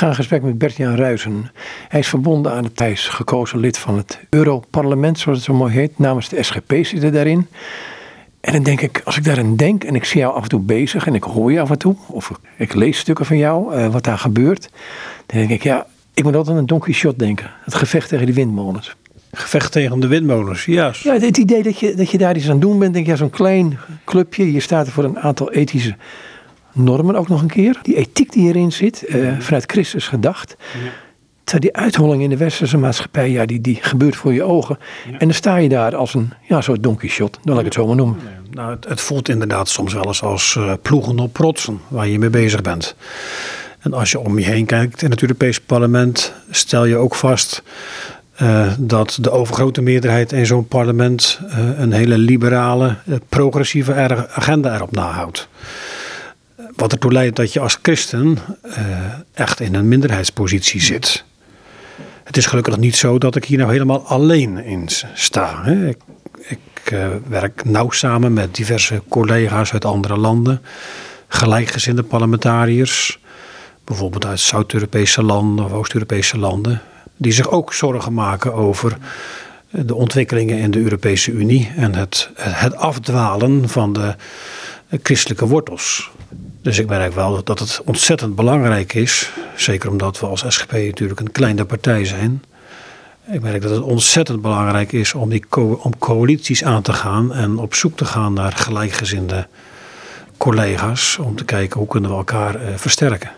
ga in gesprek met Bert-Jan Ruizen. Hij is verbonden aan het hij is gekozen lid van het Europarlement, zoals het zo mooi heet. Namens de SGP zit er daarin. En dan denk ik, als ik daarin denk en ik zie jou af en toe bezig en ik hoor je af en toe, of ik lees stukken van jou, uh, wat daar gebeurt, dan denk ik, ja, ik moet altijd aan een Don Quixote denken. Het gevecht tegen die windmolens. Gevecht tegen de windmolens, ja. Ja, het idee dat je, dat je daar iets aan doen bent, denk je, ja, zo'n klein clubje, je staat er voor een aantal ethische normen ook nog een keer. Die ethiek die hierin zit, uh, vanuit Christus gedacht. Ja. Terwijl die uitholling in de westerse maatschappij, ja, die, die gebeurt voor je ogen. En dan sta je daar als een ja, soort Don Quixote, dan laat ik het zo maar noemen. Nou, het, het, voelt inderdaad soms wel eens als uh, ploegen op protsen waar je mee bezig bent. En als je om je heen kijkt in het Europese parlement, stel je ook vast uh, dat de overgrote meerderheid in zo'n parlement uh, een hele liberale, progressieve agenda erop nahoudt. Wat ertoe leidt dat je als christen echt in een minderheidspositie zit. Het is gelukkig niet zo dat ik hier nou helemaal alleen in sta. Hè. Ik, ik uh, werk nauw samen met diverse collega's uit andere landen, gelijkgezinde parlementariërs, bijvoorbeeld uit Zuid-Europese landen of Oost-Europese landen, die zich ook zorgen maken over de ontwikkelingen in de Europese Unie en het, het afdwalen van de christelijke wortels. Dus ik merk wel dat het ontzettend belangrijk is, zeker omdat we als SGP natuurlijk een kleine partij zijn. Ik merk dat het ontzettend belangrijk is om, die om coalities aan te gaan en op zoek te gaan naar gelijkgezinde collega's om te kijken hoe kunnen we elkaar uh, versterken.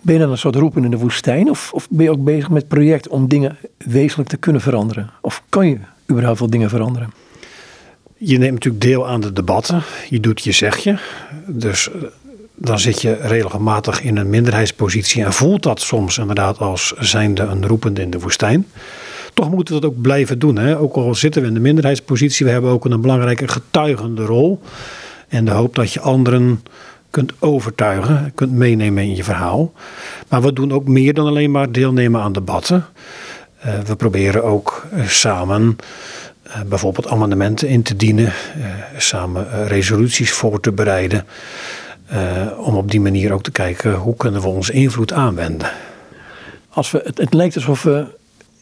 Ben je dan een soort roepen in de woestijn of, of ben je ook bezig met project om dingen wezenlijk te kunnen veranderen? Of kan je überhaupt wel dingen veranderen? Je neemt natuurlijk deel aan de debatten. Je doet je zegje. Dus eh, dan zit je regelmatig in een minderheidspositie en voelt dat soms inderdaad als zijnde een roepende in de woestijn. Toch moeten we dat ook blijven doen. Hè? Ook al zitten we in de minderheidspositie, we hebben ook een belangrijke getuigende rol. En de hoop dat je anderen kunt overtuigen, kunt meenemen in je verhaal. Maar we doen ook meer dan alleen maar deelnemen aan debatten. Uh, we proberen ook uh, samen uh, bijvoorbeeld amendementen in te dienen, samen resoluties voor te bereiden. om op die manier ook te kijken hoe kunnen we onze invloed aanwenden. Als we, het, het lijkt alsof we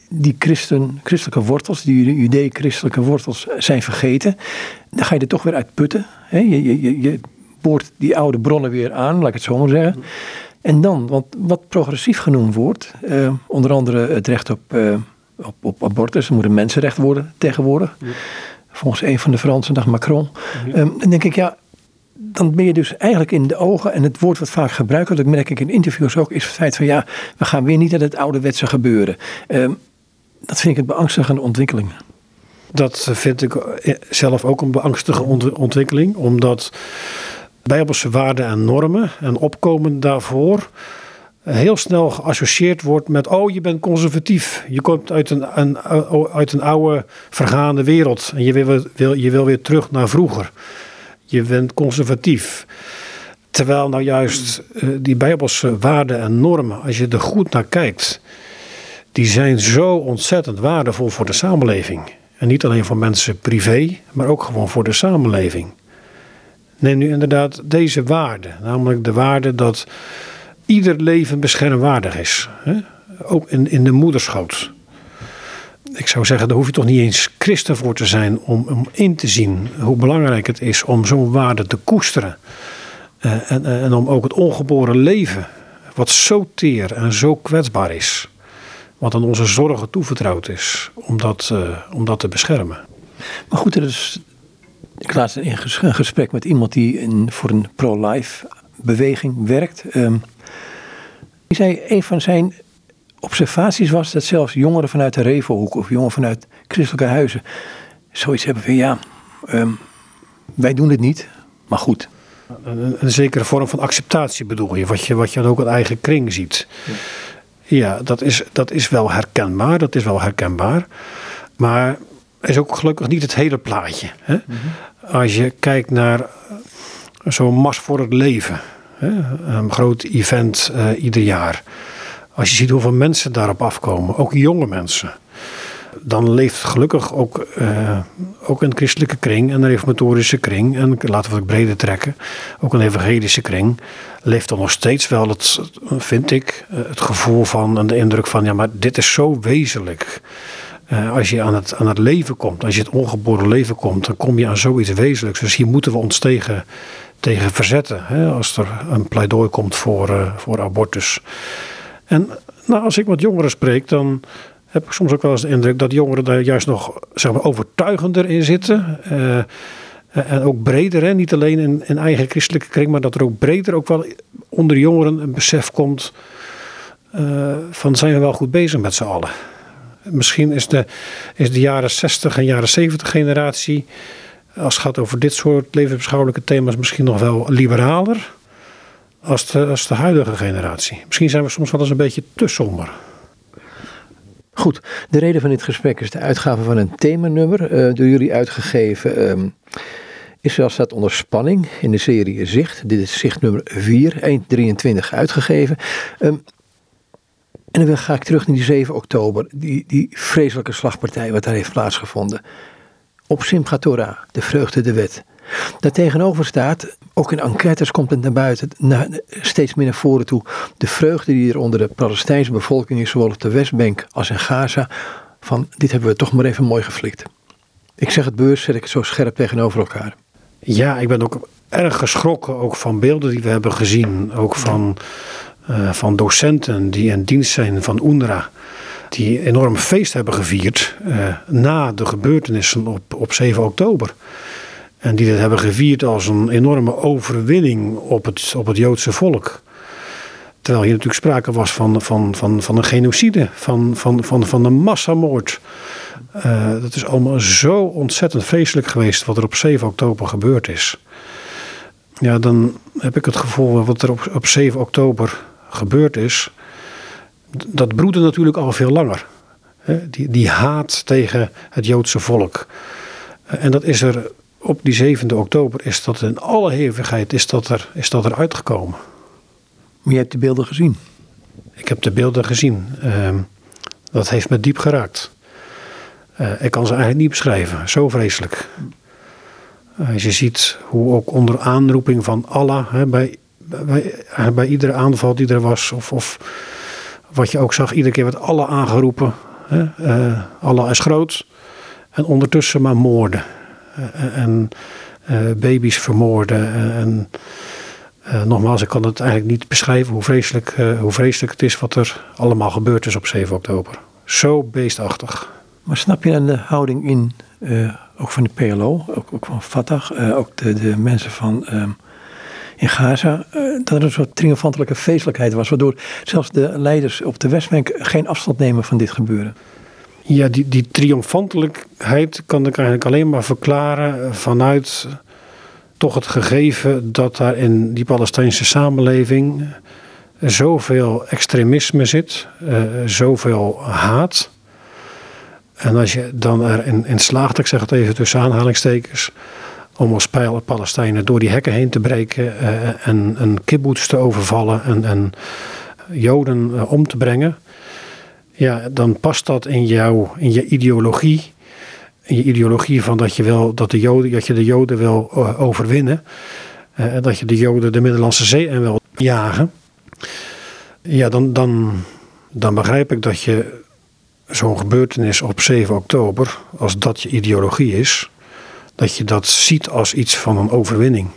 die christen, christelijke wortels, die judee-christelijke wortels zijn vergeten. Dan ga je er toch weer uit putten. Je, je, je, je boort die oude bronnen weer aan, laat ik het zo maar zeggen. En dan, want wat progressief genoemd wordt, uh, onder andere het recht op, uh, op, op abortus, moet een mensenrecht worden tegenwoordig. Ja. Volgens een van de Fransen, dag Macron. Ja. Um, dan denk ik, ja, dan ben je dus eigenlijk in de ogen, en het woord wat vaak gebruikt wordt, dat merk ik in interviews ook, is het feit van ja, we gaan weer niet naar het ouderwetse gebeuren. Um, dat vind ik een beangstigende ontwikkeling. Dat vind ik zelf ook een beangstigende ontwikkeling, omdat bijbelse waarden en normen en opkomen daarvoor heel snel geassocieerd wordt met: oh, je bent conservatief. Je komt uit een, een, uit een oude, vergaande wereld en je wil, wil, je wil weer terug naar vroeger. Je bent conservatief. Terwijl nou juist uh, die bijbelse waarden en normen, als je er goed naar kijkt, die zijn zo ontzettend waardevol voor de samenleving. En niet alleen voor mensen privé, maar ook gewoon voor de samenleving. Neem nu inderdaad deze waarde, namelijk de waarde dat ieder leven beschermwaardig is. Hè? Ook in, in de moederschoot. Ik zou zeggen, daar hoef je toch niet eens christen voor te zijn om, om in te zien hoe belangrijk het is om zo'n waarde te koesteren. Uh, en, en om ook het ongeboren leven, wat zo teer en zo kwetsbaar is, wat aan onze zorgen toevertrouwd is, om dat, uh, om dat te beschermen. Maar goed, er is ik laatst in gesprek met iemand die in, voor een pro-life beweging werkt. Um, die zei, een van zijn observaties was dat zelfs jongeren vanuit de Revelhoek of jongeren vanuit christelijke huizen zoiets hebben van ja, um, wij doen het niet, maar goed. Een, een, zekere vorm van acceptatie bedoel je, wat je, wat je ook in eigen kring ziet. Ja, ja dat, is, dat is wel herkenbaar, dat is wel herkenbaar. Maar is ook gelukkig niet het hele plaatje. Hè? Mhm. Als je kijkt naar zo'n Mars voor het Leven? Een groot event uh, ieder jaar. Als je ziet hoeveel mensen daarop afkomen, ook jonge mensen. dan leeft gelukkig ook, uh, ook een christelijke kring, een reformatorische kring, en laten we het breder trekken, ook een evangelische kring, leeft dan nog steeds wel het, vind ik, eh, het gevoel van en de indruk van, ja, maar dit is zo wezenlijk. Als je aan het, aan het leven komt, als je het ongeboren leven komt, dan kom je aan zoiets wezenlijks. Dus hier moeten we ons tegen, tegen verzetten. Hè, als er een pleidooi komt voor, uh, voor abortus. En nou, als ik met jongeren spreek, dan heb ik soms ook wel eens de indruk dat jongeren daar juist nog zeg maar, overtuigender in zitten. Uh, en ook breder, hè? niet alleen in, in eigen christelijke kring, maar dat er ook breder ook wel onder jongeren een besef komt uh, van zijn we wel goed bezig met z'n allen. Misschien is de, is de jaren 60 en jaren 70 generatie, als het gaat over dit soort levensbeschouwelijke thema's, misschien nog wel liberaler als de, als de huidige generatie. Misschien zijn we soms wel eens een beetje te somber. Goed, de reden van dit gesprek is de uitgave van een themanummer, uh, door jullie uitgegeven. Is zelfs staat onder spanning in de serie Zicht. Dit is zicht nummer 4, 123 uitgegeven. Um, en dan ga ik terug naar die 7 oktober, die, die vreselijke slagpartij wat daar heeft plaatsgevonden. Op Simchat Torah, de vreugde de wet. Daartegenover staat, ook in enquêtes komt het naar buiten, steeds meer naar voren toe, de vreugde die er onder de Palestijnse bevolking is, zowel op de Westbank als in Gaza, van dit hebben we toch maar even mooi geflikt. Ik zeg het beurs, zet ik zo scherp tegenover elkaar. Ja, ik ben ook erg geschrokken ook van beelden die we hebben gezien, ook van, uh, van docenten die in dienst zijn van UNRWA die enorm feest hebben gevierd uh, na de gebeurtenissen op, op 7 oktober. En die dat hebben gevierd als een enorme overwinning op het, op het Joodse volk. Terwijl hier natuurlijk sprake was van, van, van, van een genocide, van, van, van, van een massamoord. Uh, dat is allemaal zo ontzettend vreselijk geweest wat er op 7 oktober gebeurd is. Ja, dan heb ik het gevoel wat er op, op 7 oktober gebeurd is. Dat broedde natuurlijk al veel langer. Die, die haat tegen het Joodse volk. En dat is er op die 7e oktober is dat in alle hevigheid is dat er, is dat er uitgekomen. Maar je hebt de beelden gezien? Ik heb de beelden gezien. Uh, dat heeft me diep geraakt. Uh, ik kan ze eigenlijk niet beschrijven. Zo vreselijk. Uh, als je ziet hoe ook onder aanroeping van Allah, hè, bij, bij, bij, iedere aanval die er was, of, of wat je ook zag, iedere keer werd Allah aangeroepen. Hè, uh, Allah is groot. En ondertussen maar moorden. Eh, en uh, baby's vermoorden. En nogmaals, ik kan het eigenlijk niet beschrijven hoe vreselijk, hoe vreselijk het is wat er allemaal gebeurd is op 7 oktober. Zo beestachtig. Maar snap je dan de houding in, ook van de PLO, ook, ook van Fatah, ook de, de mensen van um, in Gaza, dat er een soort triomfantelijke feestelijkheid was, waardoor zelfs de leiders op de Westbank geen afstand nemen van dit gebeuren? Ja, die, die triomfantelijkheid kan ik eigenlijk alleen maar verklaren vanuit toch het gegeven dat daar in die Palestijnse samenleving zoveel extremisme zit, uh, zoveel haat. En als je dan erin in slaagt, ik zeg het even tussen aanhalingstekens, om als pijl Palestijnen door die hekken heen te breken uh, en een kibbutz te overvallen en, en Joden uh, om te brengen ja, dan past dat in, jou, in je ideologie. In je ideologie van dat je, wel, dat de Joden, dat je de Joden wil eh, overwinnen. Eh, en dat je de Joden de Middellandse Zee en wil jagen. Ja, dan, dan, dan begrijp ik dat je zo'n gebeurtenis op 7 oktober, als dat je ideologie is, dat je dat ziet als iets van een overwinning.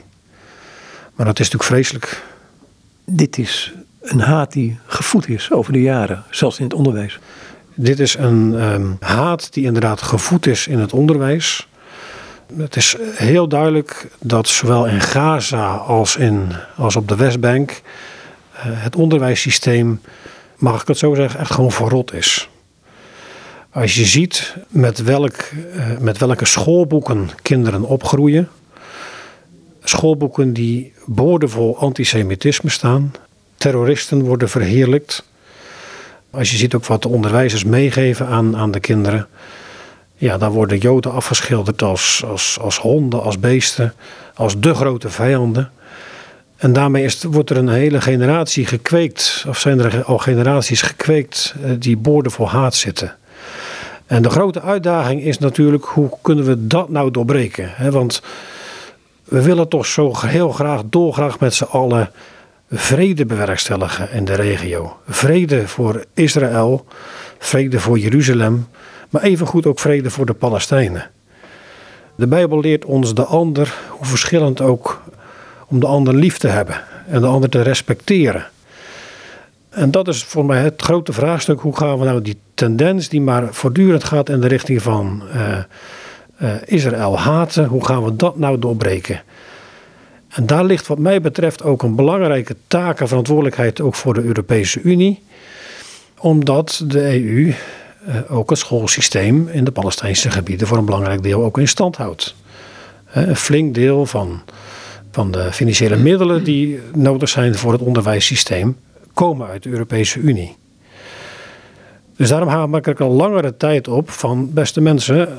Maar dat is natuurlijk vreselijk. Dit is een haat die gevoed is over de jaren, zelfs in het onderwijs. Dit is een um, haat die inderdaad gevoed is in het onderwijs. Het is heel duidelijk dat zowel in Gaza als, in, als op de Westbank uh, het onderwijssysteem, mag ik het zo zeggen, echt gewoon verrot is. Als je ziet met, welk, uh, met welke schoolboeken kinderen opgroeien, schoolboeken die boordevol antisemitisme staan, terroristen worden verheerlijkt. Als je ziet ook wat de onderwijzers meegeven aan, aan de kinderen. Ja, dan worden Joden afgeschilderd als, als, als honden, als beesten, als de grote vijanden. En daarmee is, wordt er een hele generatie gekweekt, of zijn er al generaties gekweekt, eh, die boorden vol haat zitten. En de grote uitdaging is natuurlijk hoe kunnen we dat nou doorbreken? Want we willen toch zo heel graag, dolgraag met z'n allen vrede bewerkstelligen in de regio. Vrede voor Israël, vrede voor Jeruzalem, maar evengoed ook vrede voor de Palestijnen. De Bijbel leert ons de ander, hoe verschillend ook, om de ander lief te hebben en de ander te respecteren. En dat is voor mij het grote vraagstuk. Hoe gaan we nou die tendens die maar voortdurend gaat in de richting van uh, uh, Israël haten, hoe gaan we dat nou doorbreken? En daar ligt wat mij betreft ook een belangrijke taak en verantwoordelijkheid ook voor de Europese Unie. Omdat de EU uh, ook het schoolsysteem in de Palestijnse gebieden voor een belangrijk deel ook in stand houdt. een flink deel van, van de financiële middelen die nodig zijn voor het onderwijssysteem komen uit de Europese Unie. Dus daarom haal ik al langere tijd op van, beste mensen,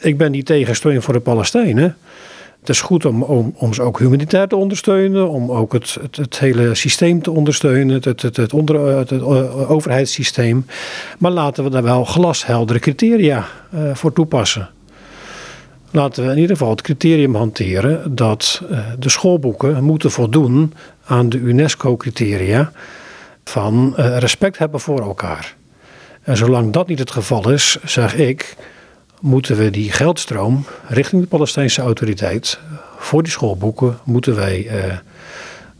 ik ben niet tegen voor de Palestijnen. Het is goed om, om, om ze ook humanitair te ondersteunen, om ook het, het, hele systeem te ondersteunen, het, het, het, onder, het, overheidssysteem. Maar laten we daar wel glasheldere criteria uh, voor toepassen. Laten we in ieder geval het criterium hanteren dat uh, de schoolboeken moeten voldoen aan de UNESCO-criteria van respect hebben voor elkaar. En zolang dat niet het geval is, zeg ik, moeten we die geldstroom richting de Palestijnse autoriteit voor die schoolboeken moeten wij, uh,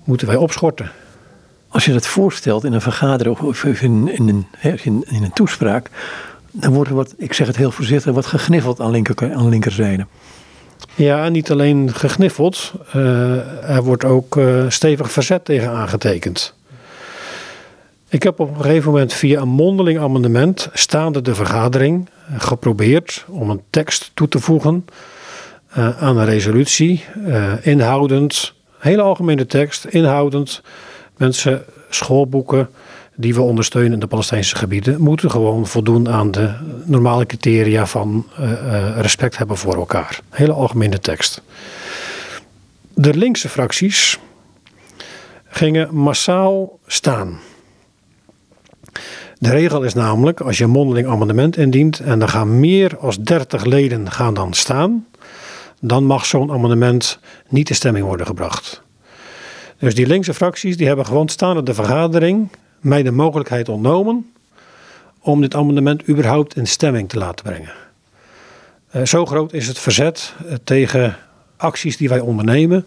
moeten wij opschorten. Als je dat voorstelt in een vergadering of in, in, een, in, in een toespraak, dan wordt er wat, ik zeg het heel voorzichtig, wat gegniffeld aan, linker, aan linkerzijde. Ja, niet alleen gegniffeld, uh, er wordt ook uh, stevig verzet tegen aangetekend. Ik heb op een gegeven moment via een mondeling amendement staande de vergadering geprobeerd om een tekst toe te voegen uh, aan een resolutie, inhoudend, hele algemene tekst, inhoudend mensen, schoolboeken, die we ondersteunen in de Palestijnse gebieden, moeten gewoon voldoen aan de normale criteria van uh, respect hebben voor elkaar. Hele algemene tekst. De linkse fracties gingen massaal staan. De regel is namelijk, als je een mondeling amendement indient en er gaan meer dan 30 leden gaan dan staan, dan mag zo'n amendement niet in stemming worden gebracht. Dus die linkse fracties die hebben gewoon staande de vergadering mij de mogelijkheid ontnomen om dit amendement überhaupt in stemming te laten brengen. Uh, zo groot is het verzet uh, tegen acties die wij ondernemen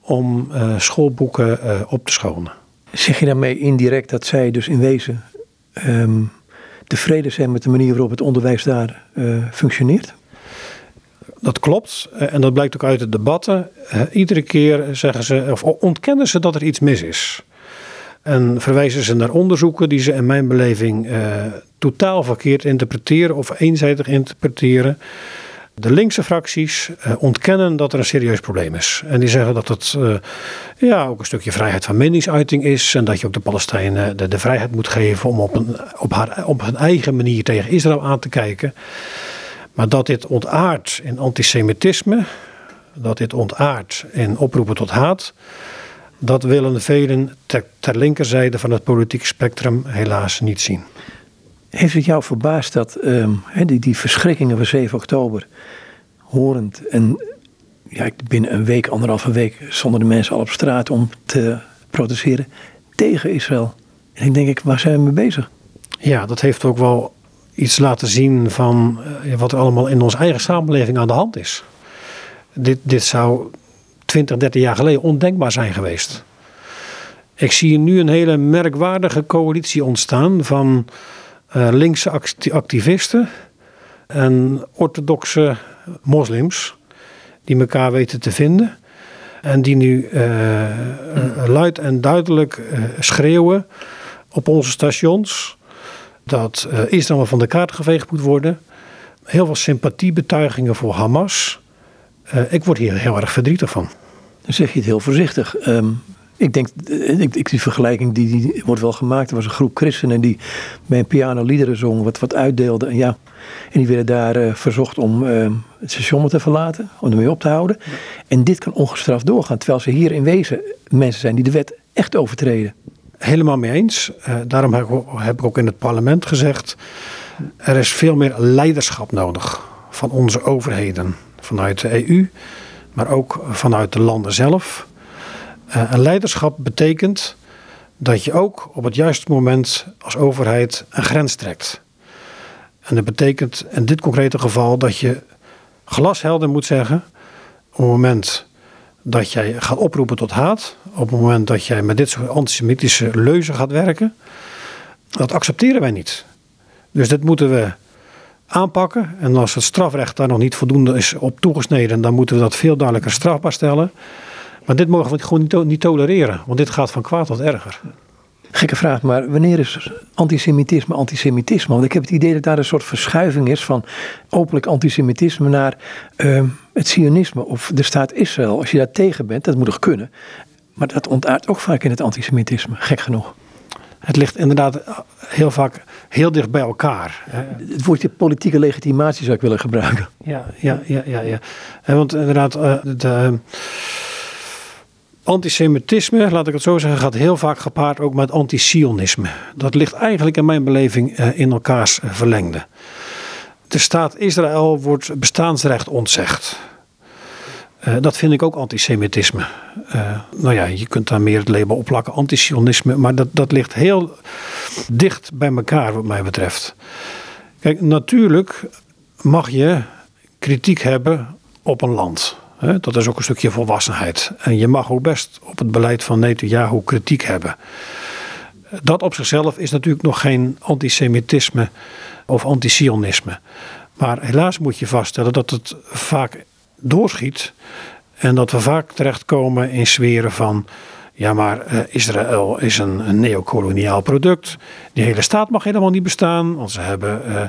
om uh, schoolboeken op te schonen. Zeg je daarmee indirect dat zij dus in wezen um, tevreden zijn met de manier waarop het onderwijs daar functioneert? Dat klopt en dat blijkt ook uit de debatten. iedere keer zeggen ze, of ontkennen ze dat er iets mis is. En verwijzen ze naar onderzoeken die ze in mijn beleving totaal verkeerd interpreteren of eenzijdig interpreteren. De linkse fracties uh, ontkennen dat er een serieus probleem is. En die zeggen dat het uh, ja, ook een stukje vrijheid van meningsuiting is. En dat je ook de Palestijnen de, de vrijheid moet geven om op, een, op, haar, op hun eigen manier tegen Israël aan te kijken. Maar dat dit ontaart in antisemitisme, dat dit ontaart in oproepen tot haat dat willen velen ter linkerzijde van het politieke spectrum helaas niet zien. Heeft het jou verbaasd dat um, die, die verschrikkingen van 7 oktober, horend en ja, binnen een week, anderhalve week, stonden de mensen al op straat om te protesteren tegen Israël. En ik denk ik, waar zijn we mee bezig? Ja, dat heeft ook wel iets laten zien van uh, wat er allemaal in onze eigen samenleving aan de hand is. Dit, dit zou 20, 30 jaar geleden ondenkbaar zijn geweest. Ik zie nu een hele merkwaardige coalitie ontstaan van uh, linkse activisten en orthodoxe moslims die elkaar weten te vinden. En die nu uh, uh, luid en duidelijk schreeuwen op onze stations dat Israël van de kaart geveegd moet worden. Heel veel sympathiebetuigingen voor Hamas. ik word hier heel erg verdrietig van. Dan zeg je het heel voorzichtig. Um, ik denk, eh, ik, ik, die vergelijking die, die wordt wel gemaakt. Er was een groep christenen die bij een piano liederen zong, wat, wat uitdeelde. En, ja, en die werden daar uh, verzocht om uh, het station te verlaten, om ermee op te houden. Ja. En dit kan ongestraft doorgaan, terwijl ze hier in wezen mensen zijn die de wet echt overtreden. Helemaal mee eens. Uh, daarom heb ik, ook in het parlement gezegd. Er is veel meer leiderschap nodig van onze overheden, vanuit de EU, maar ook vanuit de landen zelf. Uh, en leiderschap betekent dat je ook op het juiste moment als overheid een grens trekt. En dat betekent in dit concrete geval dat je glashelder moet zeggen: op het moment dat jij gaat oproepen tot haat, op het moment dat jij met dit soort antisemitische leuzen gaat werken, dat accepteren wij niet. Dus dit moeten we aanpakken. En als het strafrecht daar nog niet voldoende is op toegesneden, dan moeten we dat veel duidelijker strafbaar stellen. Maar dit mogen we gewoon niet, niet tolereren, want dit gaat van kwaad tot erger. Gekke vraag, maar wanneer is antisemitisme antisemitisme? Want ik heb het idee dat daar een soort verschuiving is van openlijk antisemitisme naar uh, het sionisme of de staat Israël. Als je daar tegen bent, dat moet toch kunnen. Maar dat ontaart ook vaak in het antisemitisme, gek genoeg. Het ligt inderdaad heel vaak heel dicht bij elkaar. Het woordje politieke legitimatie zou ik willen gebruiken. Ja, ja, ja, ja. ja. Want inderdaad, eh, de antisemitisme, laat ik het zo zeggen, gaat heel vaak gepaard ook met antisionisme. Dat ligt eigenlijk in mijn beleving eh, in elkaars eh, verlengde. De staat Israël wordt bestaansrecht ontzegd. Uh, dat vind ik ook antisemitisme. Uh, nou ja, je kunt daar meer het label opplakken, antisionisme, maar dat, dat ligt heel dicht bij elkaar wat mij betreft. Kijk, natuurlijk mag je kritiek hebben op een land. Dat is ook een stukje volwassenheid. En je mag ook best op het beleid van Netanyahu kritiek hebben. Dat op zichzelf is natuurlijk nog geen antisemitisme of antisionisme. Maar helaas moet je vaststellen dat het vaak doorschiet. En dat we vaak terechtkomen in sferen van ja, maar uh, Israël is een, een neocoloniaal product. Die hele staat mag helemaal niet bestaan. Want ze hebben uh,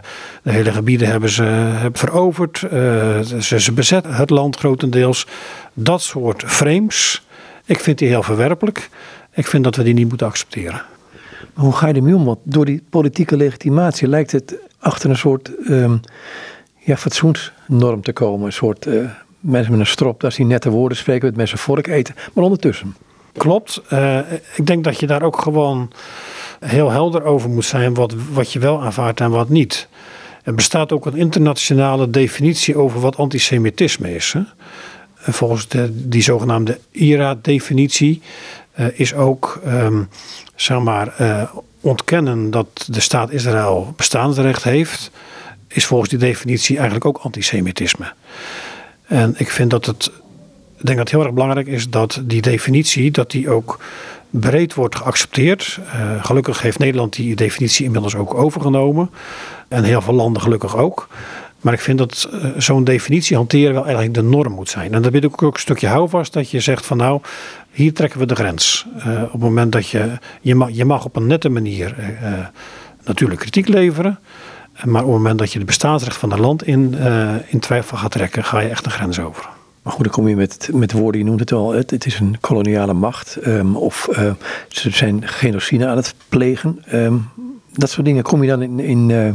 de hele gebieden hebben ze hebben veroverd. Ze, ze bezetten het land grotendeels. Dat soort frames. Ik vind die heel verwerpelijk. Ik vind dat we die niet moeten accepteren. Maar hoe ga je ermee om? Want door die politieke legitimatie lijkt het achter een soort um, ja, fatsoensnorm te komen. Een soort mensen met een strop, dat die nette woorden spreken, met mensen vork eten. Maar ondertussen. Klopt. Uh, ik denk dat je daar ook gewoon heel helder over moet zijn wat, wat je wel aanvaardt en wat niet. Er bestaat ook een internationale definitie over wat antisemitisme is. Hè? En volgens de, die zogenaamde IRA-definitie uh, is ook um, zeg maar, uh, ontkennen dat de staat Israël bestaansrecht heeft, is volgens die definitie eigenlijk ook antisemitisme. En ik vind dat het ik denk dat het heel erg belangrijk is dat die definitie dat die ook breed wordt geaccepteerd. Uh, gelukkig heeft Nederland die definitie inmiddels ook overgenomen. En heel veel landen gelukkig ook. Maar ik vind dat uh, zo'n definitie hanteren wel eigenlijk de norm moet zijn. En dat biedt ook, ook een stukje houvast dat je zegt van nou, hier trekken we de grens. Uh, op het moment dat je, je mag, je mag op een nette manier natuurlijk kritiek leveren. Maar op het moment dat je het bestaansrecht van een land in, in twijfel gaat trekken, ga je echt een grens over. Maar goed, dan kom je met, met woorden, je noemt het al, het, is een koloniale macht. Um, of uh, ze zijn genocide aan het plegen. Um, dat soort dingen kom je dan in, in uh,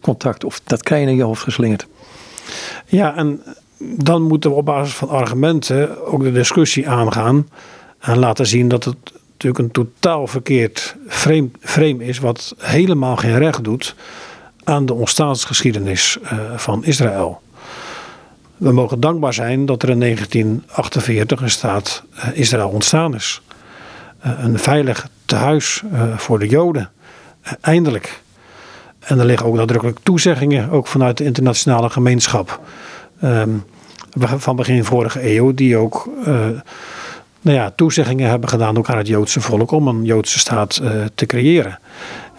contact of dat krijg je in je hoofd geslingerd. Ja, en dan moeten we op basis van argumenten ook de discussie aangaan. En laten zien dat het natuurlijk een totaal verkeerd frame, frame is, wat helemaal geen recht doet aan de ontstaansgeschiedenis uh, van Israël. We mogen dankbaar zijn dat er in 1948 een staat eh, Israël ontstaan is. Eh, een veilig tehuis eh, voor de Joden. Eindelijk. En er liggen ook nadrukkelijk toezeggingen, ook vanuit de internationale gemeenschap. Ehm, van begin vorige eeuw, die ook nou ja, toezeggingen hebben gedaan ook aan het Joodse volk om een Joodse staat te creëren.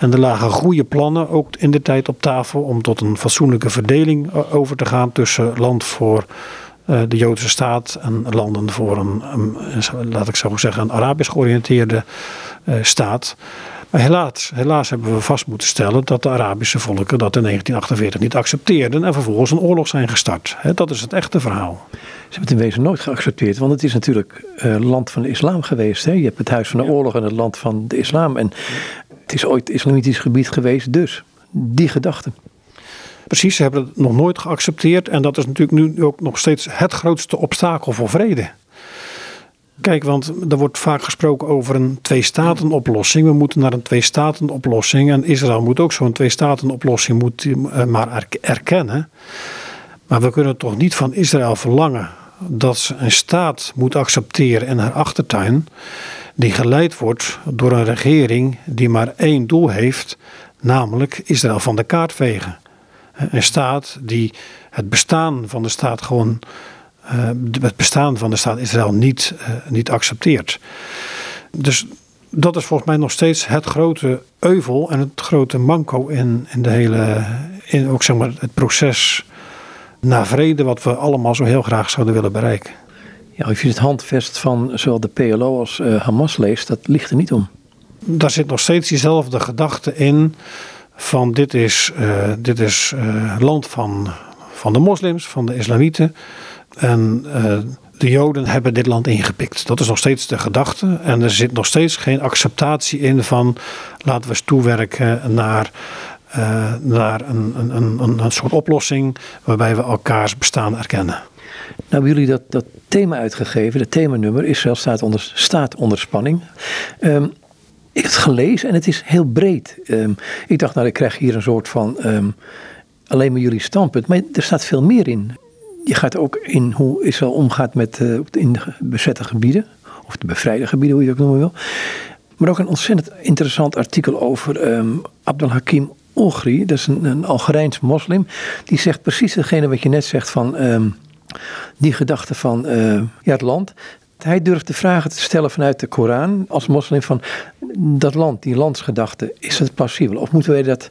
En er lagen goede plannen ook in de tijd op tafel om tot een fatsoenlijke verdeling eh, over te gaan tussen land voor uh, de Joodse staat en landen voor een, een, laat ik zo zeggen, een Arabisch georiënteerde staat. Maar helaas, helaas hebben we vast moeten stellen dat de Arabische volken dat in 1948 niet accepteerden en vervolgens een oorlog zijn gestart. Dat is het echte verhaal. Ze hebben het in wezen nooit geaccepteerd, want het is natuurlijk uh, land van de islam geweest. Hè? Je hebt het huis van de oorlog en het land van de islam. En het is ooit islamitisch gebied geweest, dus die gedachte. Precies, ze hebben het nog nooit geaccepteerd en dat is natuurlijk nu ook nog steeds het grootste obstakel voor vrede. Kijk, want er wordt vaak gesproken over een twee-staten-oplossing. We moeten naar een twee-staten-oplossing. En Israël moet ook zo'n twee-staten-oplossing uh, maar erkennen. Maar we kunnen toch niet van Israël verlangen dat ze een staat moet accepteren in haar achtertuin. Die geleid wordt door een regering die maar één doel heeft, namelijk Israël van de kaart vegen. Een staat die het bestaan van de staat gewoon uh, het bestaan van de staat Israël niet, uh, niet accepteert. Dus dat is volgens mij nog steeds het grote euvel en het grote manco in, in de hele, in ook zeg maar het proces naar vrede, wat we allemaal zo heel graag zouden willen bereiken. Ja, als je het handvest van zowel de PLO als uh, Hamas leest, dat ligt er niet om. Daar zit nog steeds diezelfde gedachte in van dit is, dit is land van, van de moslims, van de islamieten. En uh, de Joden hebben dit land ingepikt. Dat is nog steeds de gedachte. En er zit nog steeds geen acceptatie in van laten we eens toewerken naar, uh, naar een, een, een, een soort oplossing waarbij we elkaars bestaan erkennen. Nou hebben jullie dat, dat thema uitgegeven, het themanummer Israël staat onder, staat onder spanning. Um, ik heb het gelezen en het is heel breed. Um, ik dacht, nou, ik krijg hier een soort van um, alleen maar jullie standpunt. Maar er staat veel meer in je gaat ook in hoe Israël omgaat met uh, in de bezette gebieden, of de bevrijde gebieden, hoe je het ook noemen wil. Maar ook een ontzettend interessant artikel over um, Abdel Hakim Ogri, dat is een, een Algerijns moslim, die zegt precies hetgene wat je net zegt van die gedachte van uh, ja, het land. Hij durft de vragen te stellen vanuit de Koran als moslim van dat land, die landsgedachte, is het plausibel? Of moeten wij dat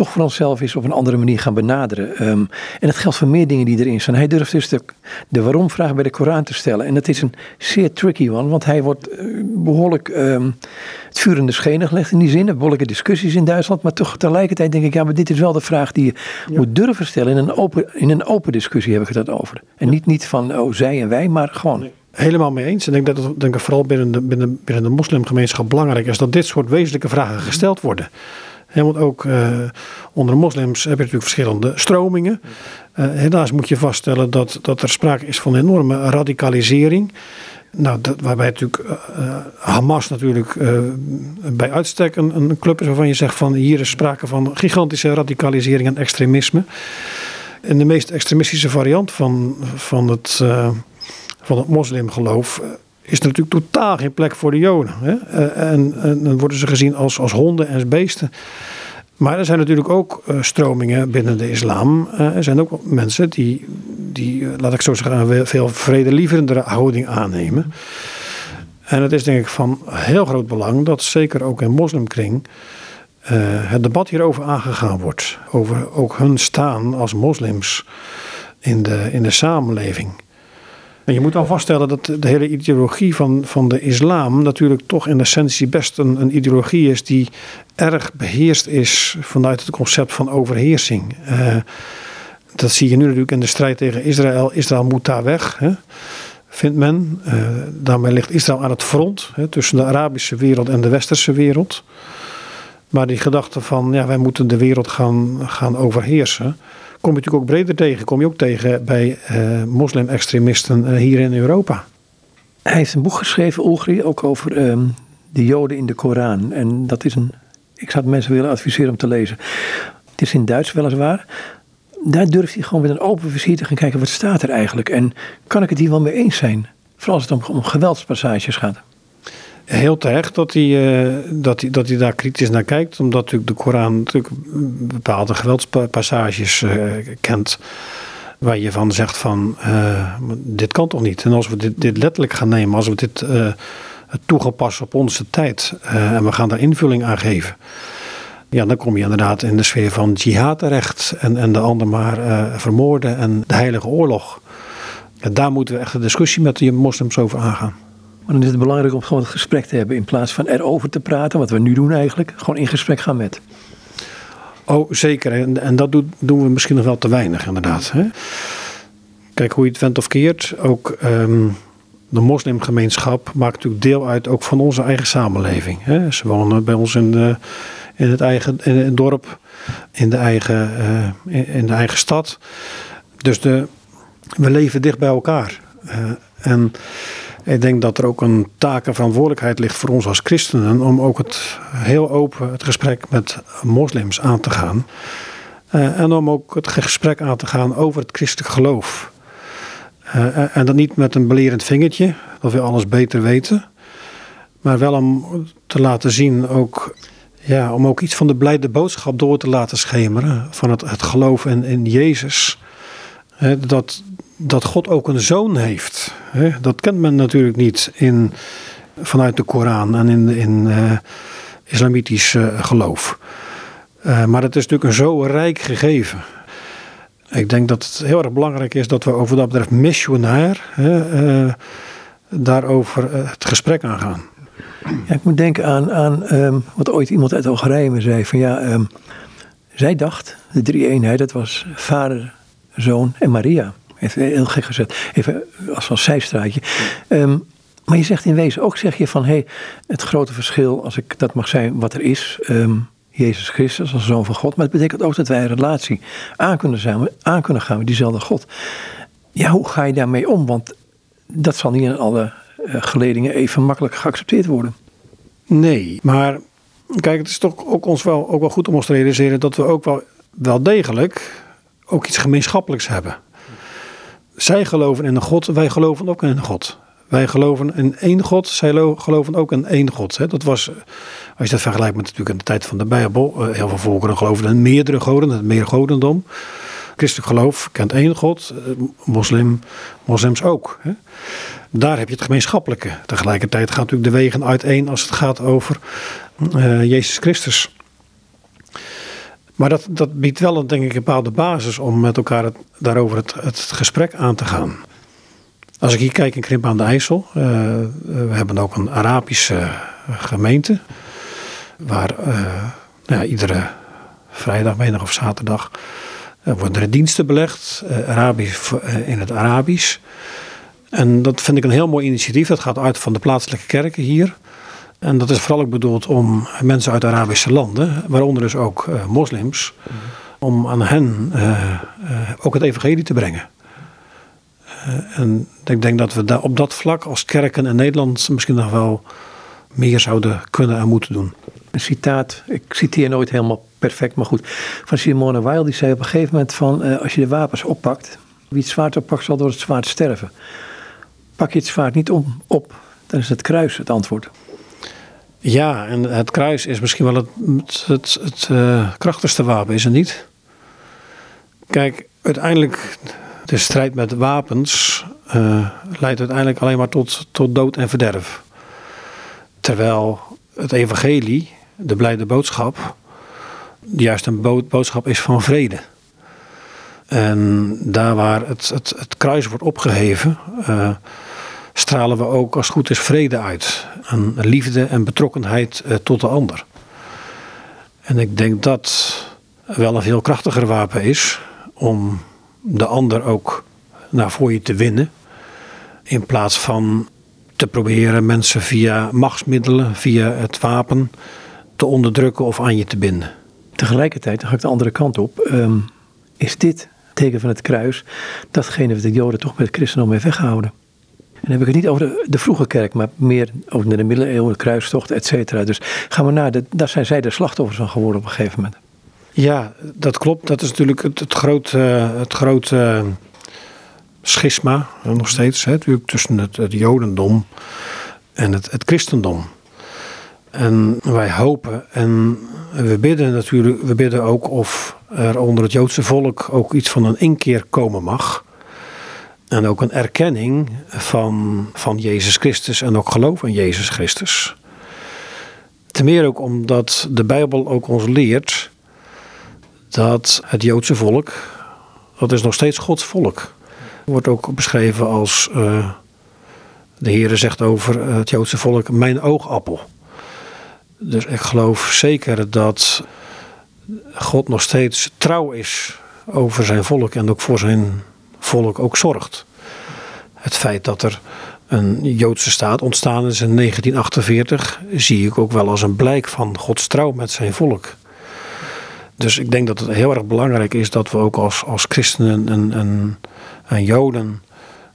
toch voor onszelf is op een andere manier gaan benaderen. Um, en dat geldt voor meer dingen die erin staan. Hij durft dus de, de waarom-vraag bij de Koran te stellen. En dat is een zeer tricky one, want hij wordt uh, behoorlijk um, het vuur in de schenen gelegd in die zin. Er behoorlijke discussies in Duitsland. Maar toch tegelijkertijd denk ik, ja, maar dit is wel de vraag die je ja. moet durven stellen. In een, open, in een open discussie heb ik het over. En ja. niet, niet van, oh, zij en wij, maar gewoon. Nee. Helemaal mee eens. En ik denk dat het denk ik, vooral binnen de, binnen, binnen de moslimgemeenschap belangrijk is dat dit soort wezenlijke vragen gesteld worden. Want ook uh, onder moslims heb je natuurlijk verschillende stromingen. Uh, helaas moet je vaststellen dat, dat er sprake is van enorme radicalisering. Nou, dat, waarbij natuurlijk uh, Hamas natuurlijk bij uitstek een, een club is waarvan je zegt van hier is sprake van gigantische radicalisering en extremisme. En de meest extremistische variant van, van, het, van het moslimgeloof is natuurlijk totaal geen plek voor de Joden. Hè? En, en, dan worden ze gezien als, als honden en beesten. Maar er zijn natuurlijk ook uh, stromingen binnen de islam. Uh, er zijn ook mensen die, die laat ik zo zeggen, een veel vredelieverendere houding aannemen. En het is denk ik van heel groot belang dat zeker ook in moslimkring het debat hierover aangegaan wordt. Over ook hun staan als moslims in de, in de samenleving. Je moet al vaststellen dat de hele ideologie van, van de islam natuurlijk toch in essentie best een, een ideologie is die erg beheerst is vanuit het concept van overheersing. Uh, dat zie je nu natuurlijk in de strijd tegen Israël. Israël moet daar weg, hè, vindt men. Uh, daarmee ligt Israël aan het front hè, tussen de Arabische wereld en de Westerse wereld. Maar die gedachte van ja, wij moeten de wereld gaan, gaan overheersen kom je natuurlijk ook breder tegen. Kom je ook tegen bij uh, moslim-extremisten uh, hier in Europa. Hij heeft een boek geschreven, Ulgri, ook over um, de Joden in de Koran. En dat is een. Ik zou mensen willen adviseren om te lezen. Het is in Duits weliswaar. Daar durft hij gewoon met een open vizier te gaan kijken wat staat er eigenlijk. En kan ik het hier wel mee eens zijn? Vooral als het om, om geweldspassages gaat heel terecht dat hij, uh, dat, hij, dat hij daar kritisch naar kijkt. Omdat natuurlijk de Koran natuurlijk bepaalde geweldspassages uh, kent. Waar je van zegt van uh, dit kan toch niet. En als we dit, dit letterlijk gaan nemen, als we dit toegepast op onze tijd. en we gaan daar invulling aan geven. Ja, dan kom je inderdaad in de sfeer van jihad terecht. En, en de ander maar vermoorden en de heilige oorlog. En daar moeten we echt een discussie met de moslims over aangaan. Maar dan is het belangrijk om gewoon het gesprek te hebben in plaats van erover te praten, wat we nu doen eigenlijk. Gewoon in gesprek gaan met. Oh, zeker. En, en dat doen, we misschien nog wel te weinig, inderdaad. Hè? Kijk, hoe je het went of keert, ook um, de moslimgemeenschap maakt natuurlijk deel uit ook van onze eigen samenleving. Hè? Ze wonen bij ons in, de, in, het eigen in het dorp, in de eigen, uh, in, de eigen stad. Dus de, we leven dicht bij elkaar. Uh, en Ik denk dat er ook een taak en verantwoordelijkheid ligt voor ons als christenen om ook het heel open het gesprek met moslims aan te gaan. Uh, en om ook het gesprek aan te gaan over het christelijk geloof. Uh, en dat niet met een belerend vingertje, dat we alles beter weten. Maar wel om te laten zien, ook, ja, om ook iets van de blijde boodschap door te laten schemeren. Van het, het geloof in, in Jezus. Dat, dat God ook een zoon heeft. Dat kent men natuurlijk niet in, vanuit de Koran en in, in uh, islamitisch uh, geloof. Uh, maar het is natuurlijk een zo rijk gegeven. Ik denk dat het heel erg belangrijk is dat we over dat betreft missionair daarover het gesprek aangaan. Ja, ik moet denken aan, aan um, wat ooit iemand uit Algerije me zei. Van ja, um, zij dacht, de drie eenheid, dat was vader, zoon en Maria. Heel gek gezet. Even als een zijstraatje. Um, maar je zegt in wezen ook, zeg je van, hé, hey, het grote verschil, als ik dat mag zijn, wat er is, um, Jezus Christus als zoon van God. Maar het betekent ook dat wij een relatie aan kunnen, zijn, aan kunnen gaan met diezelfde God. Ja, hoe ga je daarmee om? Want dat zal niet in alle uh, geledingen even makkelijk geaccepteerd worden. Nee, maar kijk, het is toch ook ons wel, ook wel goed om ons te realiseren dat we ook wel, wel degelijk ook iets gemeenschappelijks hebben. Zij geloven in een God, wij geloven ook in een God. Wij geloven in één God, zij geloven ook in één God. Dat was, als je dat vergelijkt met natuurlijk in de tijd van de Bijbel, eh, heel veel volkeren geloven in meerdere goden, het meergodendom. Christelijk geloof kent één God, eh, moslim, moslims ook. Daar heb je het gemeenschappelijke. Tegelijkertijd gaan natuurlijk de wegen uiteen als het gaat over uh, Jezus Christus. Maar dat, dat biedt wel een, denk ik, een bepaalde basis om met elkaar het, daarover het, het gesprek aan te gaan. Als ik hier kijk in Krimp aan de IJssel, uh, we hebben ook een Arabische gemeente. Waar uh, nou ja, iedere vrijdag, middag of zaterdag worden er diensten belegd. Arabisch, in het Arabisch. En dat vind ik een heel mooi initiatief. Dat gaat uit van de plaatselijke kerken hier. En dat is vooral ook bedoeld om mensen uit Arabische landen, waaronder dus ook uh, moslims, om aan hen uh, uh, ook het evangelie te brengen. en ik denk dat we daar op dat vlak als kerken in Nederland misschien nog wel meer zouden kunnen en moeten doen. Een citaat, ik citeer nooit helemaal perfect, maar goed, van Simone Weil, die zei op een gegeven moment van, als je de wapens oppakt, wie het zwaard oppakt zal door het zwaard sterven. Pak je het zwaard niet om, op, dan is het kruis het antwoord. Ja, en het kruis is misschien wel het, het, het uh, krachtigste wapen, is het niet? Kijk, uiteindelijk, de strijd met wapens uh, leidt uiteindelijk alleen maar tot, tot dood en verderf. Terwijl het evangelie, de blijde boodschap, juist een boodschap is van vrede. En daar waar het, het, het kruis wordt opgeheven, uh, stralen we ook als goed is vrede uit. Een liefde en betrokkenheid uh, tot de ander. En ik denk dat wel een veel krachtiger wapen is om de ander ook naar voor je te winnen. In plaats van te proberen mensen via machtsmiddelen, via het wapen te onderdrukken of aan je te binden. Tegelijkertijd, dan ga ik de andere kant op, um, is dit teken van het kruis datgene wat de Joden toch met het christendom heeft weggehouden. Dan heb ik het niet over de, de vroege kerk, maar meer over de middeleeuwen, de kruistocht, et cetera. Dus gaan we naar, de, daar zijn zij de slachtoffers van geworden op een gegeven moment. Ja, dat klopt. Dat is natuurlijk het, het grote, het grote schisma, nog steeds, hè, tussen het, het jodendom en het, het christendom. En wij hopen en we bidden natuurlijk, we bidden ook of er onder het Joodse volk ook iets van een inkeer komen mag. En ook een erkenning van, van Jezus Christus en ook geloof in Jezus Christus. Ten meer ook omdat de Bijbel ook ons leert dat het Joodse volk, dat is nog steeds Gods volk. Wordt ook beschreven als, uh, de Heer zegt over het Joodse volk, mijn oogappel. Dus ik geloof zeker dat God nog steeds trouw is over zijn volk en ook voor zijn volk ook zorgt. Het feit dat er een Joodse staat ontstaan is in 1948, zie ik ook wel als een blijk van Gods trouw met zijn volk. Dus ik denk dat het heel erg belangrijk is dat we ook als, als christenen en, en, en Joden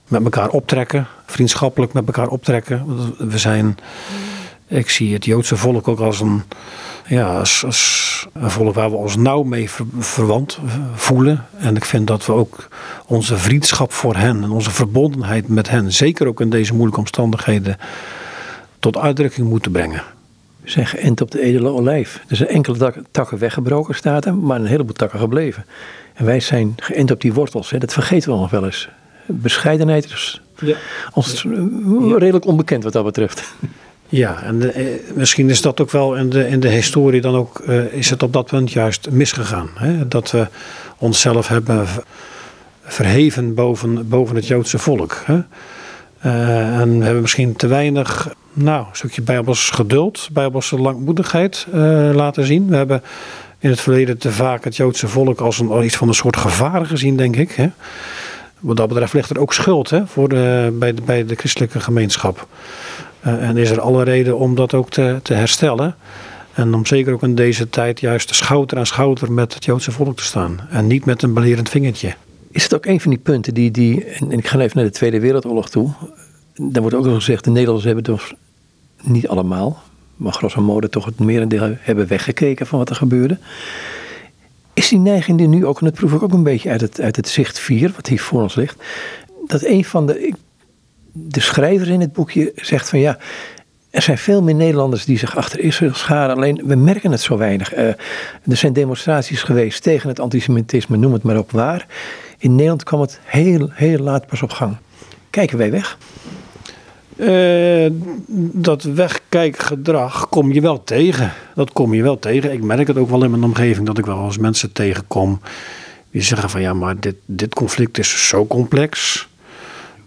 met elkaar optrekken, vriendschappelijk met elkaar optrekken. We zijn, ik zie het Joodse volk ook als een, ja, als, als een volk waar we ons nauw mee verwant voelen. En ik vind dat we ook onze vriendschap voor hen en onze verbondenheid met hen, zeker ook in deze moeilijke omstandigheden, tot uitdrukking moeten brengen. We zijn geënt op de edele olijf. Er zijn enkele takken weggebroken, staat er, maar een heleboel takken gebleven. En wij zijn geënt op die wortels. Hè. Dat vergeten we nog wel eens. Bescheidenheid is ja. ons redelijk onbekend wat dat betreft. Ja, en eh, misschien is dat ook wel in de, in de historie dan ook, uh, is het op dat punt juist misgegaan. Hè? Dat we onszelf hebben verheven boven, boven het Joodse volk. Hè? Uh, en we hebben misschien te weinig, nou, een stukje bijbels geduld, bijbelse langmoedigheid laten zien. We hebben in het verleden te vaak het Joodse volk als een, iets van een soort gevaar gezien, denk ik. Hè? Wat dat betreft ligt er ook schuld hè, voor de, bij, de, bij de christelijke gemeenschap. Uh, en is er alle reden om dat ook te, te herstellen. En om zeker ook in deze tijd juist schouder aan schouder met het Joodse volk te staan. En niet met een belerend vingertje. Is het ook een van die punten die, die en ik ga even naar de Tweede Wereldoorlog toe. Daar wordt ook nog gezegd, de Nederlanders hebben toch niet allemaal, maar grosso modo toch het merendeel hebben weggekeken van wat er gebeurde. Is die neiging die nu ook, en dat proef ik ook een beetje uit het, uit het zicht 4, wat hier voor ons ligt, dat een van de, de schrijvers in het boekje zegt van ja, er zijn veel meer Nederlanders die zich achter Israël scharen, alleen we merken het zo weinig. Uh, er zijn demonstraties geweest tegen het antisemitisme, noem het maar op waar. In Nederland kwam het heel, heel laat pas op gang. Kijken wij weg? Uh, dat wegkijkgedrag kom je wel tegen. Dat kom je wel tegen. Ik merk het ook wel in mijn omgeving dat ik wel als mensen tegenkom die zeggen van ja, maar dit, dit conflict is zo complex.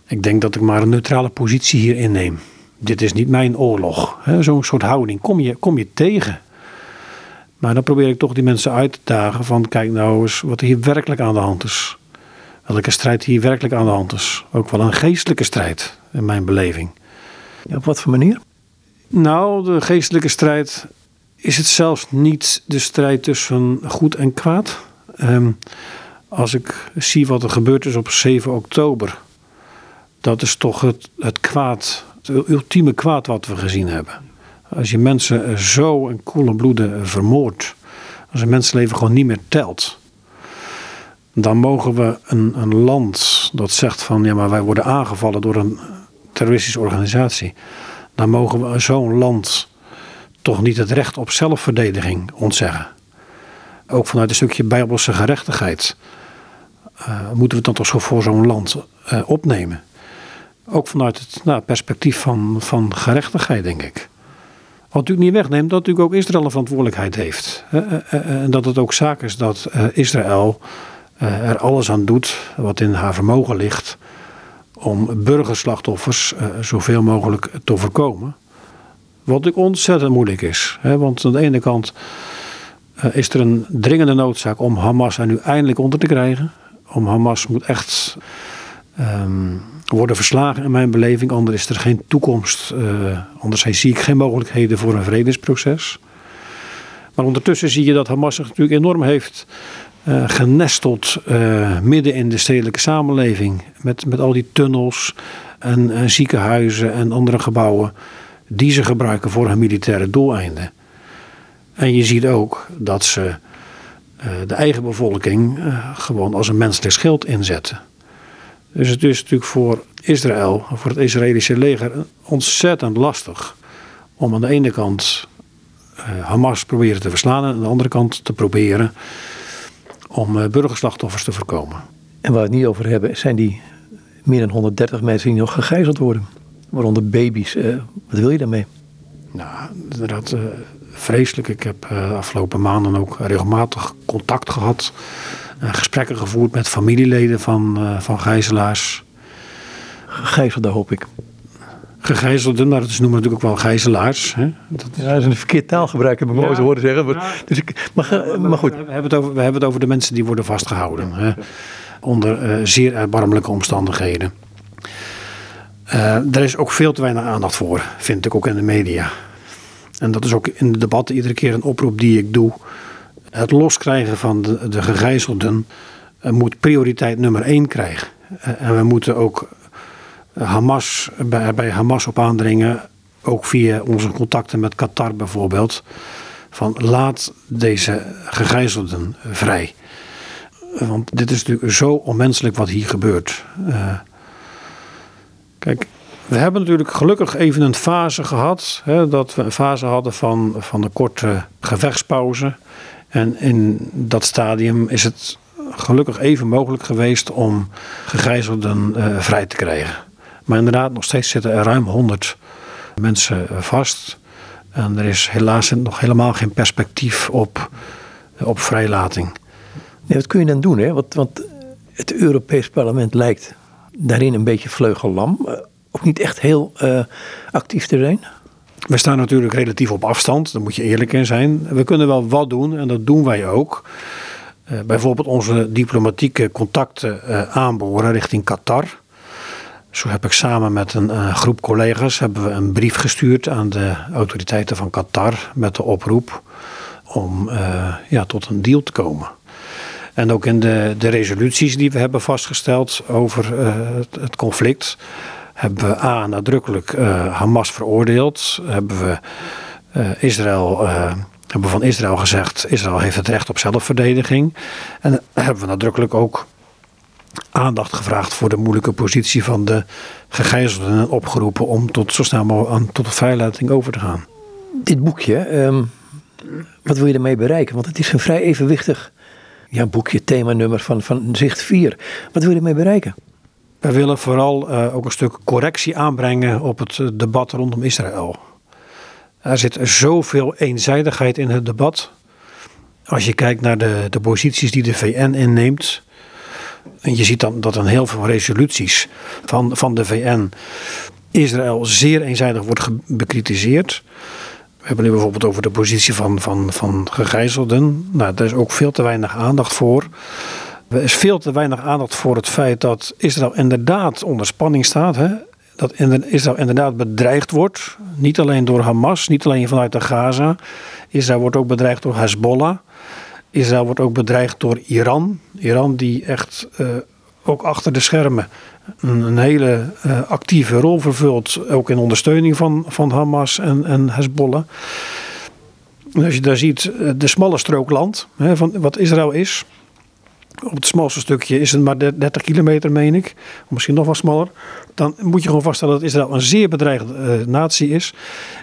Ik denk dat ik maar een neutrale positie hier inneem. Dit is niet mijn oorlog. Zo'n soort houding kom je, kom je tegen. Maar dan probeer ik toch die mensen uit te dagen van kijk nou eens wat er hier werkelijk aan de hand is. Welke strijd hier werkelijk aan de hand is. Ook wel een geestelijke strijd in mijn beleving. op wat voor manier? Nou, de geestelijke strijd is het zelfs niet de strijd tussen goed en kwaad. Um, als ik zie wat er gebeurd is op 7 oktober, dat is toch het, het kwaad, het ultieme kwaad wat we gezien hebben. Als je mensen zo in koele bloeden vermoordt, als een mensenleven gewoon niet meer telt, dan mogen we een, een land dat zegt van ja, maar wij worden aangevallen door een terroristische organisatie. Dan mogen we zo'n land toch niet het recht op zelfverdediging ontzeggen. Ook vanuit een stukje bijbelse gerechtigheid uh, moeten we het dan toch voor zo'n land uh, opnemen. Ook vanuit het nou, perspectief van, van gerechtigheid, denk ik. Wat natuurlijk niet wegneemt dat natuurlijk ook Israël een verantwoordelijkheid heeft. en dat het ook zaak is dat Israël er alles aan doet wat in haar vermogen ligt om burgerslachtoffers zoveel mogelijk te voorkomen. Wat natuurlijk ontzettend moeilijk is. Want aan de ene kant is er een dringende noodzaak om Hamas er nu eindelijk onder te krijgen. Om Hamas moet echt um, worden verslagen in mijn beleving. Anders is er geen toekomst. Uh, anders zie ik geen mogelijkheden voor een vredesproces. Maar ondertussen zie je dat Hamas zich natuurlijk enorm heeft uh, genesteld uh, midden in de stedelijke samenleving. Met, met al die tunnels en, en, ziekenhuizen en andere gebouwen die ze gebruiken voor hun militaire doeleinden. En je ziet ook dat ze de eigen bevolking gewoon als een menselijk schild inzetten. Dus het is natuurlijk voor Israël, voor het Israëlische leger, ontzettend lastig om aan de ene kant uh, Hamas proberen te verslaan en aan de andere kant te proberen om uh, burgerslachtoffers te voorkomen. En waar we het niet over hebben, zijn die meer dan 130 mensen die nog gegijzeld worden, waaronder baby's. Uh, wat wil je daarmee? Nou, inderdaad, vreselijk. Ik heb de afgelopen maanden ook regelmatig contact gehad gesprekken gevoerd met familieleden van, uh, van gijzelaars. Gegijzelden hoop ik. Gegijzelden, maar dat noemen natuurlijk ook wel gijzelaars. Hè? Dat, ja, dat is een verkeerd taalgebruik, heb ik ja, ooit horen zeggen. Maar, ja. dus ik, maar, maar, maar, goed. We hebben, het over, we hebben het over de mensen die worden vastgehouden. Hè? Onder uh, zeer erbarmelijke omstandigheden. er is ook veel te weinig aandacht voor, vind ik ook in de media. En dat is ook in de debatten iedere keer een oproep die ik doe het loskrijgen van de, de gegijzelden moet prioriteit nummer één krijgen. Eh, en we moeten ook Hamas, bij, bij Hamas op aandringen, ook via onze contacten met Qatar bijvoorbeeld, van laat deze gegijzelden vrij. Want dit is natuurlijk zo onmenselijk wat hier gebeurt. Kijk, we hebben natuurlijk gelukkig even een fase gehad. Hè, dat we een fase hadden van, van een korte gevechtspauze. En in dat stadium is het gelukkig even mogelijk geweest om gegijzelden uh, vrij te krijgen. Maar inderdaad, nog steeds zitten er ruim 100 mensen vast. En er is helaas nog helemaal geen perspectief op, op vrijlating. Nee, wat kun je dan doen? Hè? Want, het Europees Parlement lijkt daarin een beetje vleugellam. Eh, ook niet echt heel actief te zijn. We staan natuurlijk relatief op afstand, daar moet je eerlijk in zijn. We kunnen wel wat doen en dat doen wij ook. Uh, bijvoorbeeld onze diplomatieke contacten uh, aanboren richting Qatar. Zo heb ik samen met een uh, groep collega's hebben we een brief gestuurd aan de autoriteiten van Qatar met de oproep om ja, tot een deal te komen. En ook in de, de resoluties die we hebben vastgesteld over het conflict hebben we A nadrukkelijk uh, Hamas veroordeeld. Hebben we uh, Israël. Uh, hebben van Israël gezegd, Israël heeft het recht op zelfverdediging. En hebben we nadrukkelijk ook aandacht gevraagd voor de moeilijke positie van de gegijzelden en opgeroepen om tot zo snel mogelijk aan, tot vrijlating over te gaan. Dit boekje, um, wat wil je ermee bereiken? Want het is een vrij evenwichtig ja, boekje, themanummer van, van Zicht 4. Wat wil je ermee bereiken? Wij willen vooral uh, ook een stuk correctie aanbrengen op het eh, debat rondom Israël. Er zit zoveel eenzijdigheid in het debat. Als je kijkt naar de, de posities die de VN inneemt. En je ziet dan dat een heel veel resoluties van, van de VN Israël zeer eenzijdig wordt bekritiseerd. We hebben nu bijvoorbeeld over de positie van, van, van gegijzelden. Nou, daar is ook veel te weinig aandacht voor. Er is veel te weinig aandacht voor het feit dat Israël inderdaad onder spanning staat. Hè? Dat Israël inderdaad bedreigd wordt. Niet alleen door Hamas, niet alleen vanuit de Gaza. Israël wordt ook bedreigd door Hezbollah. Israël wordt ook bedreigd door Iran. Iran die echt uh, ook achter de schermen een, hele uh, actieve rol vervult. Ook in ondersteuning van, van Hamas en, en Hezbollah. Als je daar ziet, eh, de smalle strook land, hè, van wat Israël is op het smalste stukje is het maar 30 kilometer, meen ik. Misschien nog wat smaller. Dan moet je gewoon vaststellen dat Israël een zeer bedreigde uh, natie is.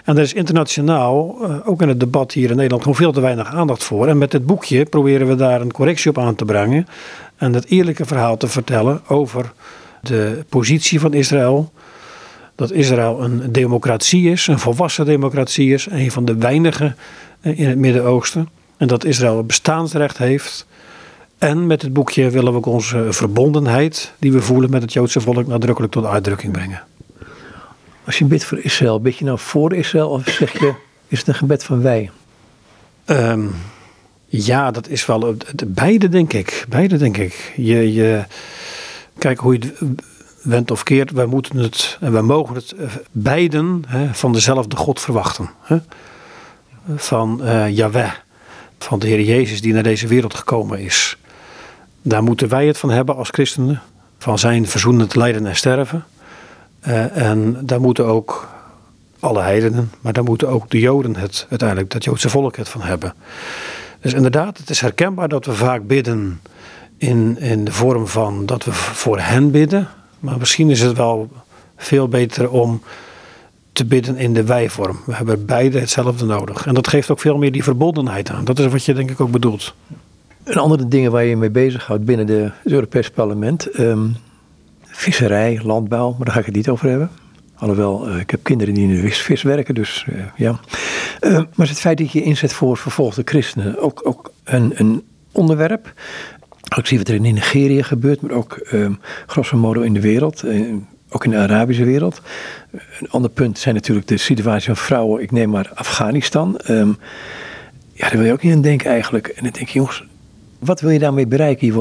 En er is internationaal, uh, ook in het debat hier in Nederland, gewoon veel te weinig aandacht voor. En met dit boekje proberen we daar een correctie op aan te brengen. En het eerlijke verhaal te vertellen over de positie van Israël. Dat Israël een democratie is, een volwassen democratie is. Een van de weinigen in het Midden-Oosten. En dat Israël bestaansrecht heeft en met het boekje willen we ook onze verbondenheid die we voelen met het Joodse volk nadrukkelijk tot uitdrukking brengen. Als je bidt voor Israël, bid je nou voor Israël of zeg je, is het een gebed van wij? Um, ja, dat is wel beide denk ik. Beide denk ik. Je, je, kijk hoe je het went of keert, wij moeten het en wij mogen het eh, beiden hè, van dezelfde God verwachten. Hè? Van uh, Yahweh, van de Heer Jezus die naar deze wereld gekomen is. Daar moeten wij het van hebben als christenen. Van zijn verzoenend lijden en sterven. Uh, en daar moeten ook alle heidenen, maar daar moeten ook de Joden het uiteindelijk, dat Joodse volk het van hebben. Dus inderdaad, het is herkenbaar dat we vaak bidden in, in de vorm van dat we voor hen bidden. Maar misschien is het wel veel beter om te bidden in de wij-vorm. We hebben beide hetzelfde nodig. En dat geeft ook veel meer die verbondenheid aan. Dat is wat je denk ik ook bedoelt. Een andere dingen waar je mee bezighoudt binnen de, het Europees Parlement. Um, visserij, landbouw, maar daar ga ik het niet over hebben. Alhoewel, uh, ik heb kinderen die in de vis werken, dus uh, ja. Uh, maar het feit dat je inzet voor vervolgde christenen, ook, ook een, een onderwerp. Ik zie wat er in Nigeria gebeurt, maar ook um, grosso modo in de wereld, ook in de Arabische wereld. Een ander punt zijn natuurlijk de situatie van vrouwen, ik neem maar Afghanistan. Ja, daar wil je ook niet aan denken eigenlijk. En dan denk je, jongens, wat wil je daarmee bereiken? Eh,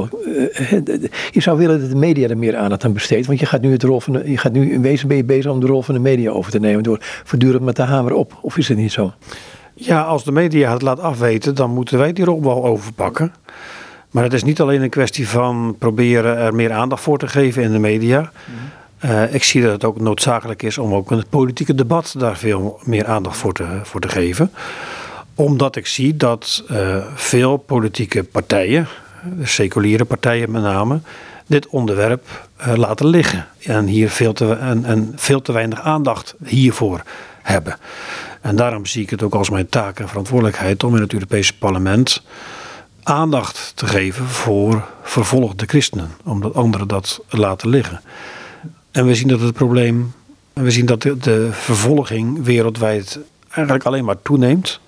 je zou willen dat de media er meer aandacht aan besteedt. Want je gaat nu, het rol van de, je gaat nu in wezen ben je bezig om de rol van de media over te nemen. Door voortdurend met de hamer op. Of is het niet zo? Ja, als de media het laat afweten, dan moeten wij die rol wel overpakken. Maar het is niet alleen een kwestie van proberen er meer aandacht voor te geven in de media. Mhm. Uh, ik zie dat het ook noodzakelijk is om ook in het politieke debat daar veel meer aandacht voor te, voor te geven. Omdat ik zie dat uh, veel politieke partijen, seculiere partijen met name, dit onderwerp uh, laten liggen. En hier veel te, en, en veel te weinig aandacht hiervoor hebben. En daarom zie ik het ook als mijn taak en verantwoordelijkheid om in het Europese parlement aandacht te geven voor vervolgde christenen. Omdat anderen dat laten liggen. En we zien dat het probleem, we zien dat de vervolging wereldwijd eigenlijk alleen maar toeneemt.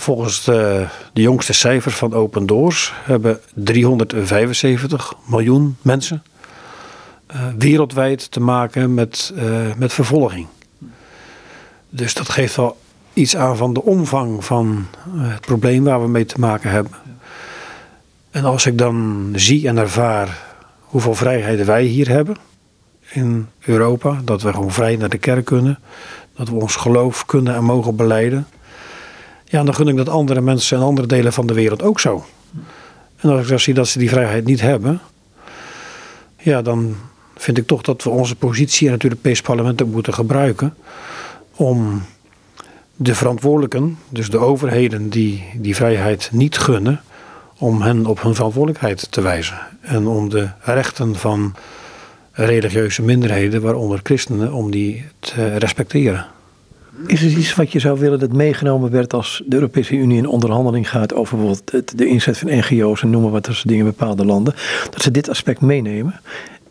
Volgens de, de, jongste cijfers van Open Doors hebben 375 miljoen mensen uh, wereldwijd te maken met, uh, met vervolging. Dus dat geeft wel iets aan van de omvang van uh, het probleem waar we mee te maken hebben. En als ik dan zie en ervaar hoeveel vrijheden wij hier hebben in Europa, dat we gewoon vrij naar de kerk kunnen, dat we ons geloof kunnen en mogen beleiden, ja, dan gun ik dat andere mensen in andere delen van de wereld ook zo. En als ik dan zie dat ze die vrijheid niet hebben, ja, dan vind ik toch dat we onze positie in het Europees Parlement ook moeten gebruiken om de verantwoordelijken, dus de overheden die die vrijheid niet gunnen, om hen op hun verantwoordelijkheid te wijzen. En om de rechten van religieuze minderheden, waaronder christenen, om die te respecteren. Is er iets wat je zou willen dat meegenomen werd als de Europese Unie in onderhandeling gaat over bijvoorbeeld de inzet van NGO's en noemen wat dat soort dingen in bepaalde landen, dat ze dit aspect meenemen?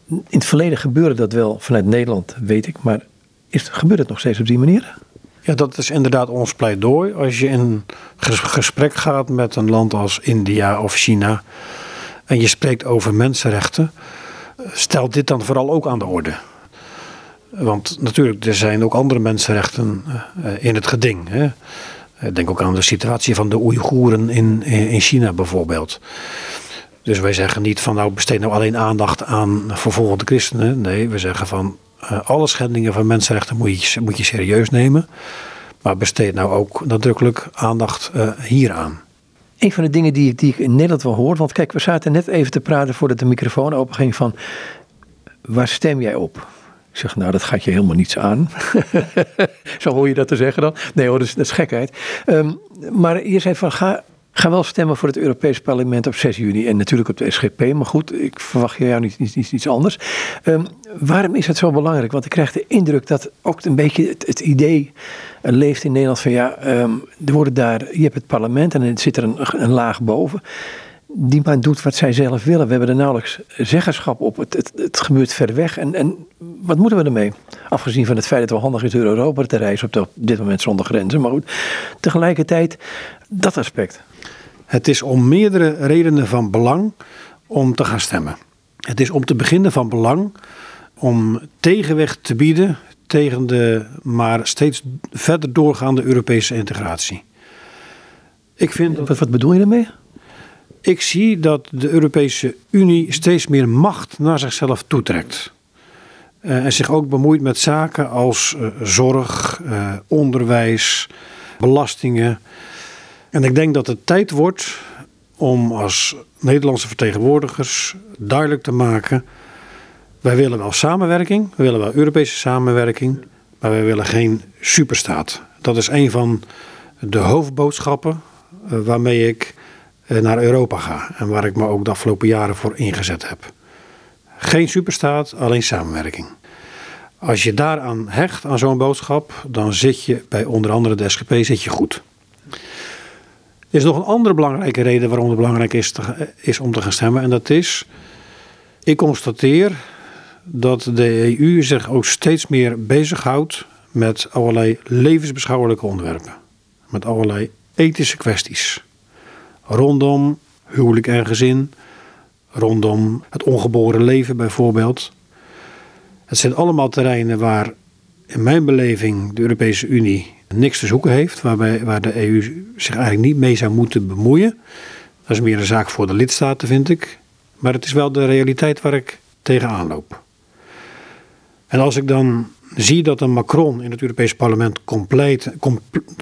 In het verleden gebeurde dat wel vanuit Nederland, weet ik, maar is, gebeurt het nog steeds op die manier? Ja, dat is inderdaad ons pleidooi. Als je in gesprek gaat met een land als India of China en je spreekt over mensenrechten, stel dit dan vooral ook aan de orde. Want natuurlijk, er zijn ook andere mensenrechten eh, in het geding. Hè. Denk ook aan de situatie van de Oeigoeren in, in China bijvoorbeeld. Dus wij zeggen niet van nou besteed nou alleen aandacht aan vervolgende christenen. Nee, we zeggen van alle schendingen van mensenrechten moet je, moet je serieus nemen. Maar besteed nou ook nadrukkelijk aandacht hieraan. Een van de dingen die, die ik in Nederland wel hoor, want kijk, we zaten net even te praten voordat de microfoon open ging van, waar stem jij op? Ik zeg, nou, dat gaat je helemaal niets aan. Zo hoor je dat te zeggen dan. Nee hoor, dat is, dat is gekheid. Um, maar je zei van, ga ga wel stemmen voor het Europees Parlement op 6 juni en natuurlijk op de SGP. Maar goed, ik verwacht jou niet, niet, iets anders. Um, waarom is het zo belangrijk? Want ik krijg de indruk dat ook een beetje het, idee leeft in Nederland van ja, um, er worden daar, je hebt het parlement en er zit er een laag boven die maar doet wat zij zelf willen. We hebben er nauwelijks zeggenschap op. Het, het, het, gebeurt ver weg. En, en wat moeten we ermee? Afgezien van het feit dat het wel handig is door Europa te reizen op, op dit moment zonder grenzen. Maar goed, tegelijkertijd dat aspect. Het is om meerdere redenen van belang om te gaan stemmen. Het is om te beginnen van belang om tegenweg te bieden tegen de maar steeds verder doorgaande Europese integratie. Ik vind wat, wat bedoel je daarmee? Ik zie dat de Europese Unie steeds meer macht naar zichzelf toetrekt. Uh, en zich ook bemoeit met zaken als uh, zorg, uh, onderwijs, belastingen. En ik denk dat het tijd wordt om als Nederlandse vertegenwoordigers duidelijk te maken: wij willen wel samenwerking, we willen wel Europese samenwerking, maar wij willen geen superstaat. Dat is een van de hoofdboodschappen waarmee ik eh, naar Europa ga. En waar ik me ook de afgelopen jaren voor ingezet heb. Geen superstaat, alleen samenwerking. Als je daaraan hecht, aan zo'n boodschap, dan zit je bij onder andere de SGP zit je goed. Er is nog een andere belangrijke reden waarom het belangrijk is, te, is om te gaan stemmen. En dat is, ik constateer dat de EU zich ook steeds meer bezighoudt met allerlei levensbeschouwelijke onderwerpen. Met allerlei ethische kwesties rondom huwelijk en gezin, rondom het ongeboren leven bijvoorbeeld. Het zijn allemaal terreinen waar in mijn beleving de Europese Unie niks te zoeken heeft, waarbij, waar de EU zich eigenlijk niet mee zou moeten bemoeien. Dat is meer een zaak voor de lidstaten, vind ik. Maar het is wel de realiteit waar ik tegenaan loop. En als ik dan zie dat een Macron in het Europees Parlement compleet,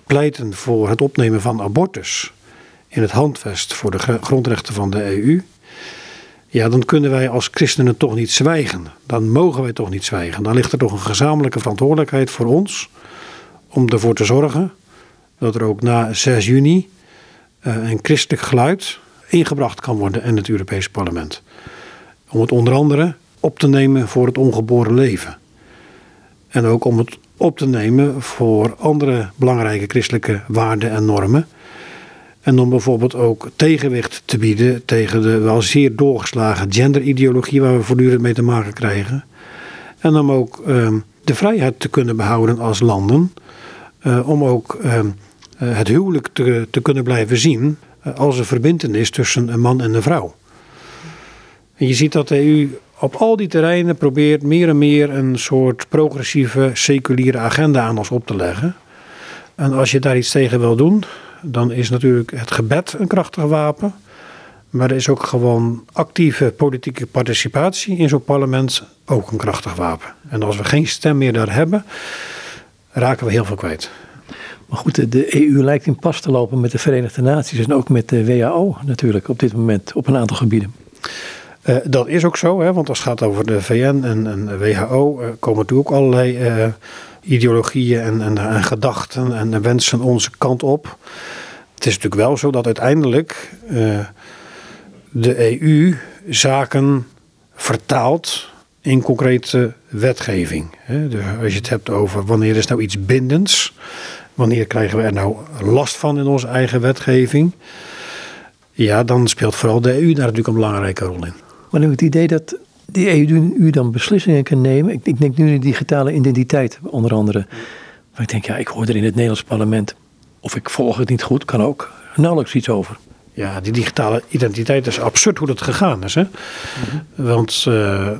pleiten voor het opnemen van abortus in het handvest voor de grondrechten van de EU. Ja, dan kunnen wij als christenen toch niet zwijgen. Dan mogen wij toch niet zwijgen. Dan ligt er toch een gezamenlijke verantwoordelijkheid voor ons om ervoor te zorgen dat er ook na 6 juni uh, een christelijk geluid ingebracht kan worden in het Europese parlement. Om het onder andere op te nemen voor het ongeboren leven. En ook om het op te nemen voor andere belangrijke christelijke waarden en normen. En om bijvoorbeeld ook tegenwicht te bieden tegen de wel zeer doorgeslagen genderideologie waar we voortdurend mee te maken krijgen. En om ook ehm, de vrijheid te kunnen behouden als landen. Uh, om ook ehm, eh, het huwelijk te, te kunnen blijven zien uh, als een verbindenis tussen een man en een vrouw. En je ziet dat de EU op al die terreinen probeert meer en meer een soort progressieve, seculiere agenda aan ons op te leggen. En als je daar iets tegen wil doen, dan is natuurlijk het gebed een krachtig wapen. Maar er is ook gewoon actieve politieke participatie in zo'n parlement ook een krachtig wapen. En als we geen stem meer daar hebben, raken we heel veel kwijt. Maar goed, de EU lijkt in pas te lopen met de Verenigde Naties en ook met de WHO natuurlijk op dit moment op een aantal gebieden. Uh, dat is ook zo, hè, want als het gaat over de VN en, en WHO, uh, komen natuurlijk ook allerlei uh, ideologieën en, en, en, gedachten en wensen onze kant op. Het is natuurlijk wel zo dat uiteindelijk de EU zaken vertaalt in concrete wetgeving. Als je het hebt over wanneer is nou iets bindends, wanneer krijgen we er nou last van in onze eigen wetgeving, ja, dan speelt vooral de EU daar natuurlijk een belangrijke rol in. Maar het idee dat de EU dan beslissingen kan nemen. Ik, ik denk nu de digitale identiteit onder andere. Maar ik denk, ja, ik hoor er in het Nederlands parlement. Of ik volg het niet goed, kan ook. Nauwelijks iets over. Ja, die digitale identiteit is absurd hoe dat gegaan is. Hè? Want uh,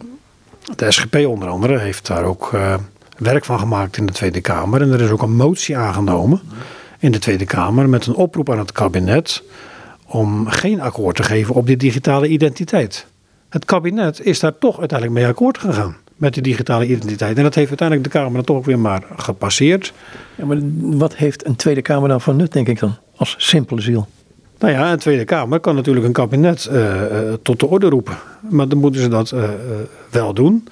de SGP onder andere heeft daar ook uh, werk van gemaakt in de Tweede Kamer. En er is ook een motie aangenomen in de Tweede Kamer met een oproep aan het kabinet om geen akkoord te geven op die digitale identiteit. Het kabinet is daar toch uiteindelijk mee akkoord gegaan met die digitale identiteit. En dat heeft uiteindelijk de Kamer dan toch ook weer maar gepasseerd. Ja, maar wat heeft een Tweede Kamer dan van nut, denk ik dan, als simpele ziel? Nou ja, een Tweede Kamer kan natuurlijk een kabinet uh, uh, tot de orde roepen. Maar dan moeten ze dat uh, wel doen.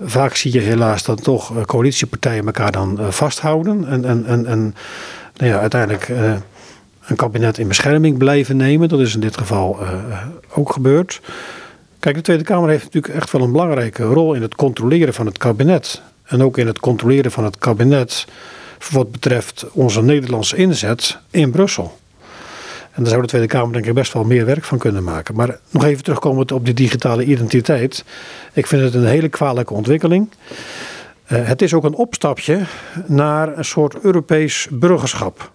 Vaak zie je helaas dat toch coalitiepartijen elkaar dan vasthouden. En, en, en, en nou ja, uiteindelijk een kabinet in bescherming blijven nemen. Dat is in dit geval ook gebeurd. Kijk, de Tweede Kamer heeft natuurlijk echt wel een belangrijke rol in het controleren van het kabinet. En ook in het controleren van het kabinet wat betreft onze Nederlandse inzet in Brussel. En daar zou de Tweede Kamer denk ik best wel meer werk van kunnen maken. Maar nog even terugkomen op die digitale identiteit. Ik vind het een hele kwalijke ontwikkeling. Uh, het is ook een opstapje naar een soort Europees burgerschap.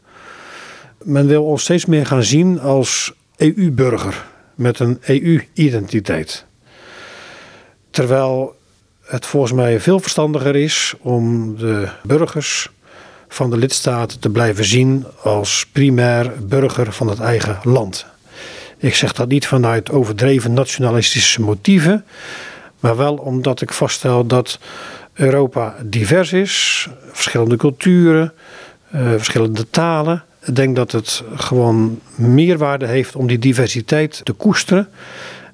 Men wil ons steeds meer gaan zien als EU-burger met een EU-identiteit. Terwijl het volgens mij veel verstandiger is om de burgers van de lidstaten te blijven zien als primair burger van het eigen land. Ik zeg dat niet vanuit overdreven nationalistische motieven, maar wel omdat ik vaststel dat Europa divers is, verschillende culturen, uh, verschillende talen, ik denk dat het gewoon meerwaarde heeft om die diversiteit te koesteren.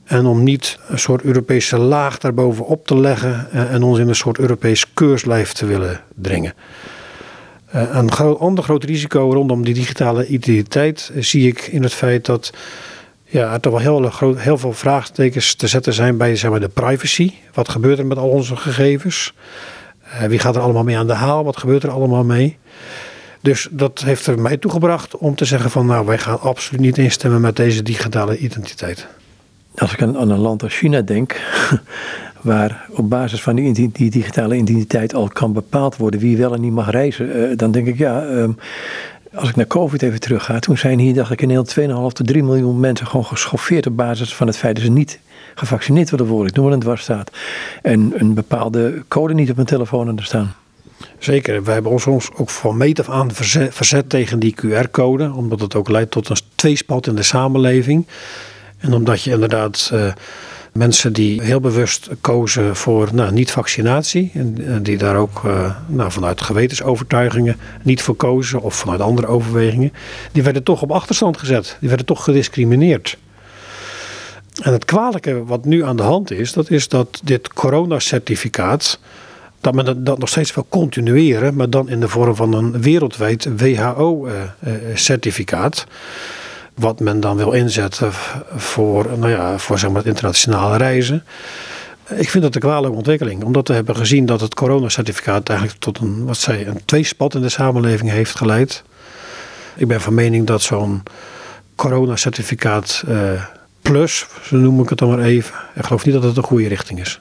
En om niet een soort Europese laag daarbovenop te leggen en ons in een soort Europees keurslijf te willen dringen. Eh, een ander groot risico rondom die digitale identiteit zie ik in het feit dat ja, er toch wel heel, heel veel vraagtekens te zetten zijn bij zeg maar, de privacy. Wat gebeurt er met al onze gegevens? Uh, wie gaat er allemaal mee aan de haal? Wat gebeurt er allemaal mee? Dus dat heeft er mij toegebracht om te zeggen van nou wij gaan absoluut niet instemmen met deze digitale identiteit. Als ik aan, een land als China denk, waar op basis van die, digitale identiteit al kan bepaald worden wie wel en niet mag reizen, uh, dan denk ik ja, um, als ik naar COVID even terug ga, toen zijn hier dacht ik in Nederland 2,5 tot 3 miljoen mensen gewoon geschoffeerd op basis van het feit dat ze niet gevaccineerd willen worden. Ik noem maar een dwarsstaat. En een bepaalde code niet op hun telefoon er staan. Zeker, wij hebben ons ook van meet af aan verzet, tegen die QR-code, omdat het ook leidt tot een tweespalt in de samenleving. En omdat je inderdaad uh, mensen die heel bewust kozen voor nou, niet-vaccinatie, en die daar ook uh, nou, vanuit gewetensovertuigingen niet voor kozen of vanuit andere overwegingen, die werden toch op achterstand gezet. Die werden toch gediscrimineerd. En het kwalijke wat nu aan de hand is, dat is dat dit coronacertificaat, dat men dat nog steeds wil continueren, maar dan in de vorm van een wereldwijd WHO-certificaat. Wat men dan wil inzetten voor, nou ja, voor zeg maar, internationale reizen. Ik vind dat een kwalijke ontwikkeling, omdat we hebben gezien dat het coronacertificaat eigenlijk tot een, wat zei, een tweespad in de samenleving heeft geleid. Ik ben van mening dat zo'n coronacertificaat uh, plus, zo noem ik het dan maar even, ik geloof niet dat het een goede richting is.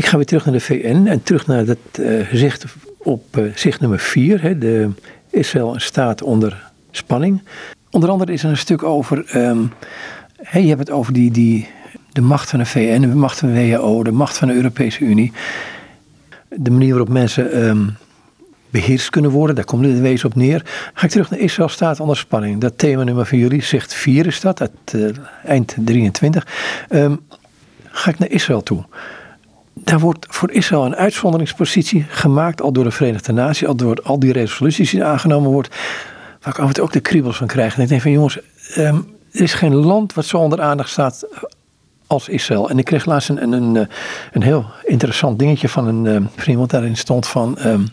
Ik ga weer terug naar de VN en terug naar het uh, gezicht op uh, zicht nummer 4. Hè, de Israël staat onder spanning. Onder andere is er een stuk over, hey, je hebt het over die, die, de macht van de VN, de macht van de WHO, de macht van de Europese Unie. De manier waarop mensen um, beheerst kunnen worden, daar komt het wezen op neer. Ga ik terug naar Israël staat onder spanning. Dat thema nummer van jullie, zegt 4 is dat, uit uh, eind 23. Um, ga ik naar Israël toe. Daar wordt voor Israël een uitzonderingspositie gemaakt, al door de Verenigde Naties, al door al die resoluties die aangenomen wordt, waar ik toe ook de kriebels van krijg. En ik denk van jongens, um, er is geen land wat zo onder aandacht staat als Israël. En ik kreeg laatst een, een, een, een heel interessant dingetje van een um, vriend, wat daarin stond van um,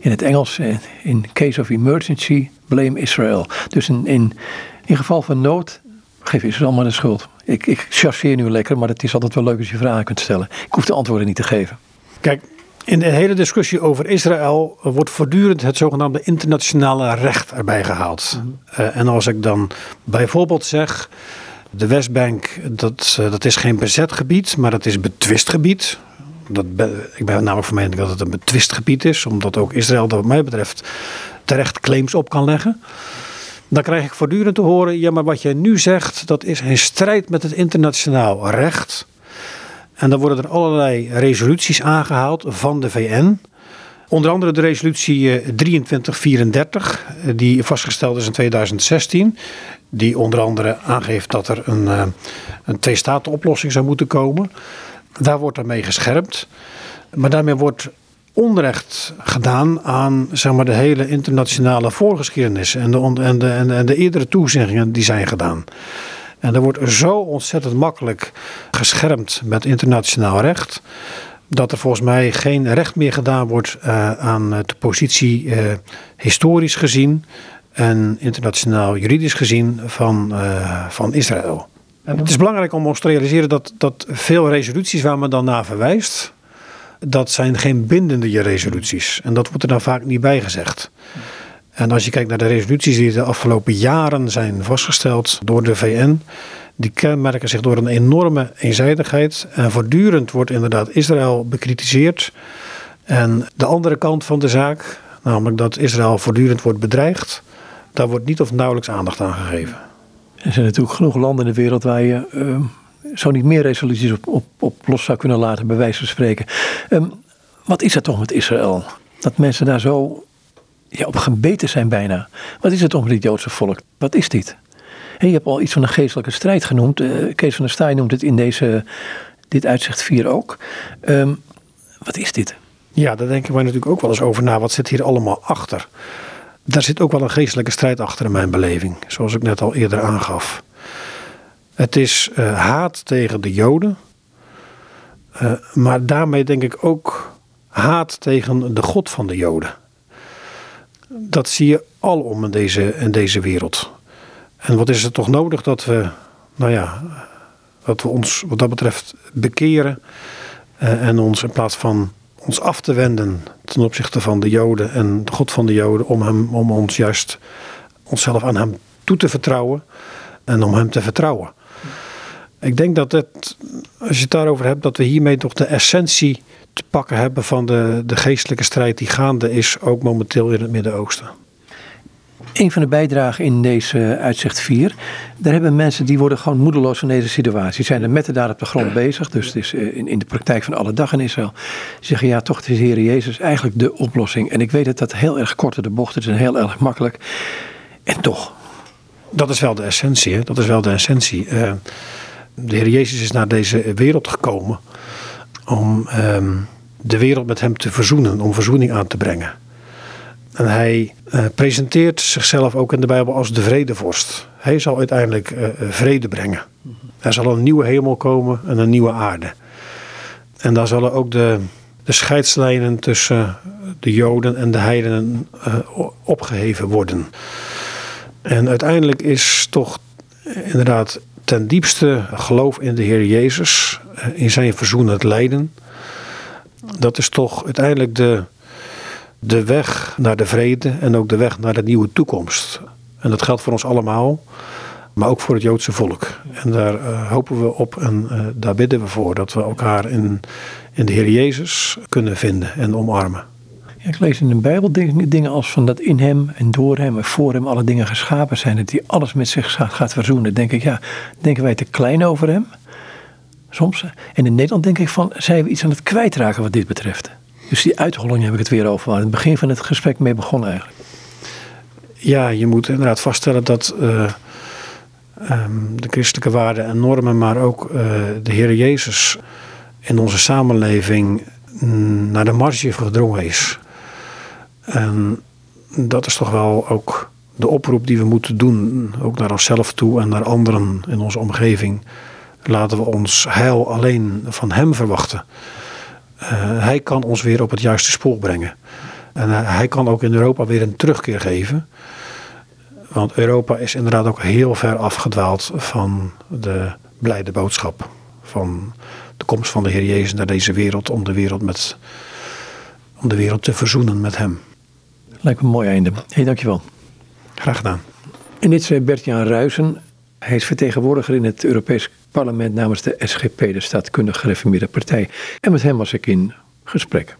in het Engels, in case of emergency, blame Israel. Dus in, in geval van nood, geef Israël maar de schuld. Ik, ik chasseer nu lekker, maar het is altijd wel leuk als je vragen kunt stellen. Ik hoef de antwoorden niet te geven. Kijk, in de hele discussie over Israël wordt voortdurend het zogenaamde internationale recht erbij gehaald. Mm. Uh, en als ik dan bijvoorbeeld zeg, de Westbank, dat, uh, dat is geen bezet gebied, maar dat is betwist gebied. Dat be, ik ben namelijk van mening dat het een betwist gebied is, omdat ook Israël, wat mij betreft, terecht claims op kan leggen. Dan krijg ik voortdurend te horen: ja, maar wat jij nu zegt, dat is in strijd met het internationaal recht. En dan worden er allerlei resoluties aangehaald van de VN. Onder andere de resolutie 2334, die vastgesteld is in 2016. Die onder andere aangeeft dat er een, een twee-staten-oplossing zou moeten komen. Daar wordt daarmee gescherpt. Maar daarmee wordt onrecht gedaan aan zeg maar, de hele internationale voorgeschiedenis en de, en, de, en, de, eerdere toezeggingen die zijn gedaan. En er wordt zo ontzettend makkelijk geschermd met internationaal recht. Dat er volgens mij geen recht meer gedaan wordt uh, aan de positie uh, historisch gezien en internationaal juridisch gezien van, uh, van Israël. Het is belangrijk om ons te realiseren dat, dat veel resoluties waar men dan naar verwijst, dat zijn geen bindende resoluties. En dat wordt er dan vaak niet bij gezegd. En als je kijkt naar de resoluties die de afgelopen jaren zijn vastgesteld door de VN, die kenmerken zich door een enorme eenzijdigheid. En voortdurend wordt inderdaad Israël bekritiseerd. En de andere kant van de zaak, namelijk dat Israël voortdurend wordt bedreigd, daar wordt niet of nauwelijks aandacht aan gegeven. Er zijn natuurlijk genoeg landen in de wereld waar je uh, zo niet meer resoluties op, op, op, los zou kunnen laten, bij wijze van spreken. Um, wat is er toch met Israël? Dat mensen daar zo ja, op gebeten zijn bijna. Wat is het toch met het Joodse volk? Wat is dit? En je hebt al iets van een geestelijke strijd genoemd. Uh, Kees van der Staaij noemt het in deze, dit uitzicht 4 ook. Um, wat is dit? Ja, daar denken wij natuurlijk ook wel eens over na. Wat zit hier allemaal achter? Daar zit ook wel een geestelijke strijd achter in mijn beleving. Zoals ik net al eerder aangaf. Het is uh, haat tegen de Joden. Uh, maar daarmee denk ik ook haat tegen de God van de Joden. Dat zie je alom in deze, in deze wereld. En wat is er toch nodig dat we, nou ja, dat we ons wat dat betreft bekeren uh, en ons in plaats van ons af te wenden ten opzichte van de Joden en de God van de Joden, om, hem, om ons juist onszelf aan Hem toe te vertrouwen en om Hem te vertrouwen. Ik denk dat het, als je het daarover hebt, dat we hiermee toch de essentie te pakken hebben van de, de geestelijke strijd die gaande is, ook momenteel in het Midden-Oosten. Een van de bijdragen in deze uitzicht 4, daar hebben mensen die worden gewoon moedeloos van deze situatie. Die zijn er met de daar op de grond bezig, dus het is in, in de praktijk van alle dag in Israël. Die zeggen ja, toch is de Heer Jezus eigenlijk de oplossing. En ik weet dat dat heel erg kort de bocht is en heel erg makkelijk. En toch. Dat is wel de essentie, hè? dat is wel de essentie. Uh, de Heer Jezus is naar deze wereld gekomen om um, de wereld met hem te verzoenen, om verzoening aan te brengen. En hij uh, presenteert zichzelf ook in de Bijbel als de vredevorst. Hij zal uiteindelijk uh, vrede brengen. Er zal een nieuwe hemel komen en een nieuwe aarde. En daar zullen ook de, de scheidslijnen tussen de Joden en de heidenen opgeheven worden. En uiteindelijk is toch inderdaad ten diepste geloof in de Heer Jezus, uh, in zijn verzoenend lijden. Dat is toch uiteindelijk de, de weg naar de vrede en ook de weg naar de nieuwe toekomst. En dat geldt voor ons allemaal, maar ook voor het Joodse volk. En daar uh, hopen we op en uh, daar bidden we voor dat we elkaar in, in de Heer Jezus kunnen vinden en omarmen. Ja, ik lees in de Bijbel dingen als van dat in hem en door hem en voor hem alle dingen geschapen zijn. Dat hij alles met zich gaat, verzoenen. denk ik, ja, denken wij te klein over hem? Soms. En in Nederland denk ik van, zijn we iets aan het kwijtraken wat dit betreft? Dus die uitholling heb ik het weer over, waar het begin van het gesprek mee begon eigenlijk. Ja, je moet inderdaad vaststellen dat uh, um, de christelijke waarden en normen, maar ook uh, de Heer Jezus in onze samenleving naar de marge gedrongen is. En dat is toch wel ook de oproep die we moeten doen, ook naar onszelf toe en naar anderen in onze omgeving. Laten we ons heil alleen van Hem verwachten. Uh, hij kan ons weer op het juiste spoor brengen. En uh, hij kan ook in Europa weer een terugkeer geven. Want Europa is inderdaad ook heel ver afgedwaald van de blijde boodschap. Van de komst van de Heer Jezus naar deze wereld om de wereld, met, om de wereld te verzoenen met Hem. Lijkt me een mooi einde. Hey, dankjewel. Graag gedaan. En dit is Bert-Jan Ruijsen. Hij is vertegenwoordiger in het Europees Parlement namens de SGP, de Staatkundig Gereformeerde Partij. En met hem was ik in gesprek.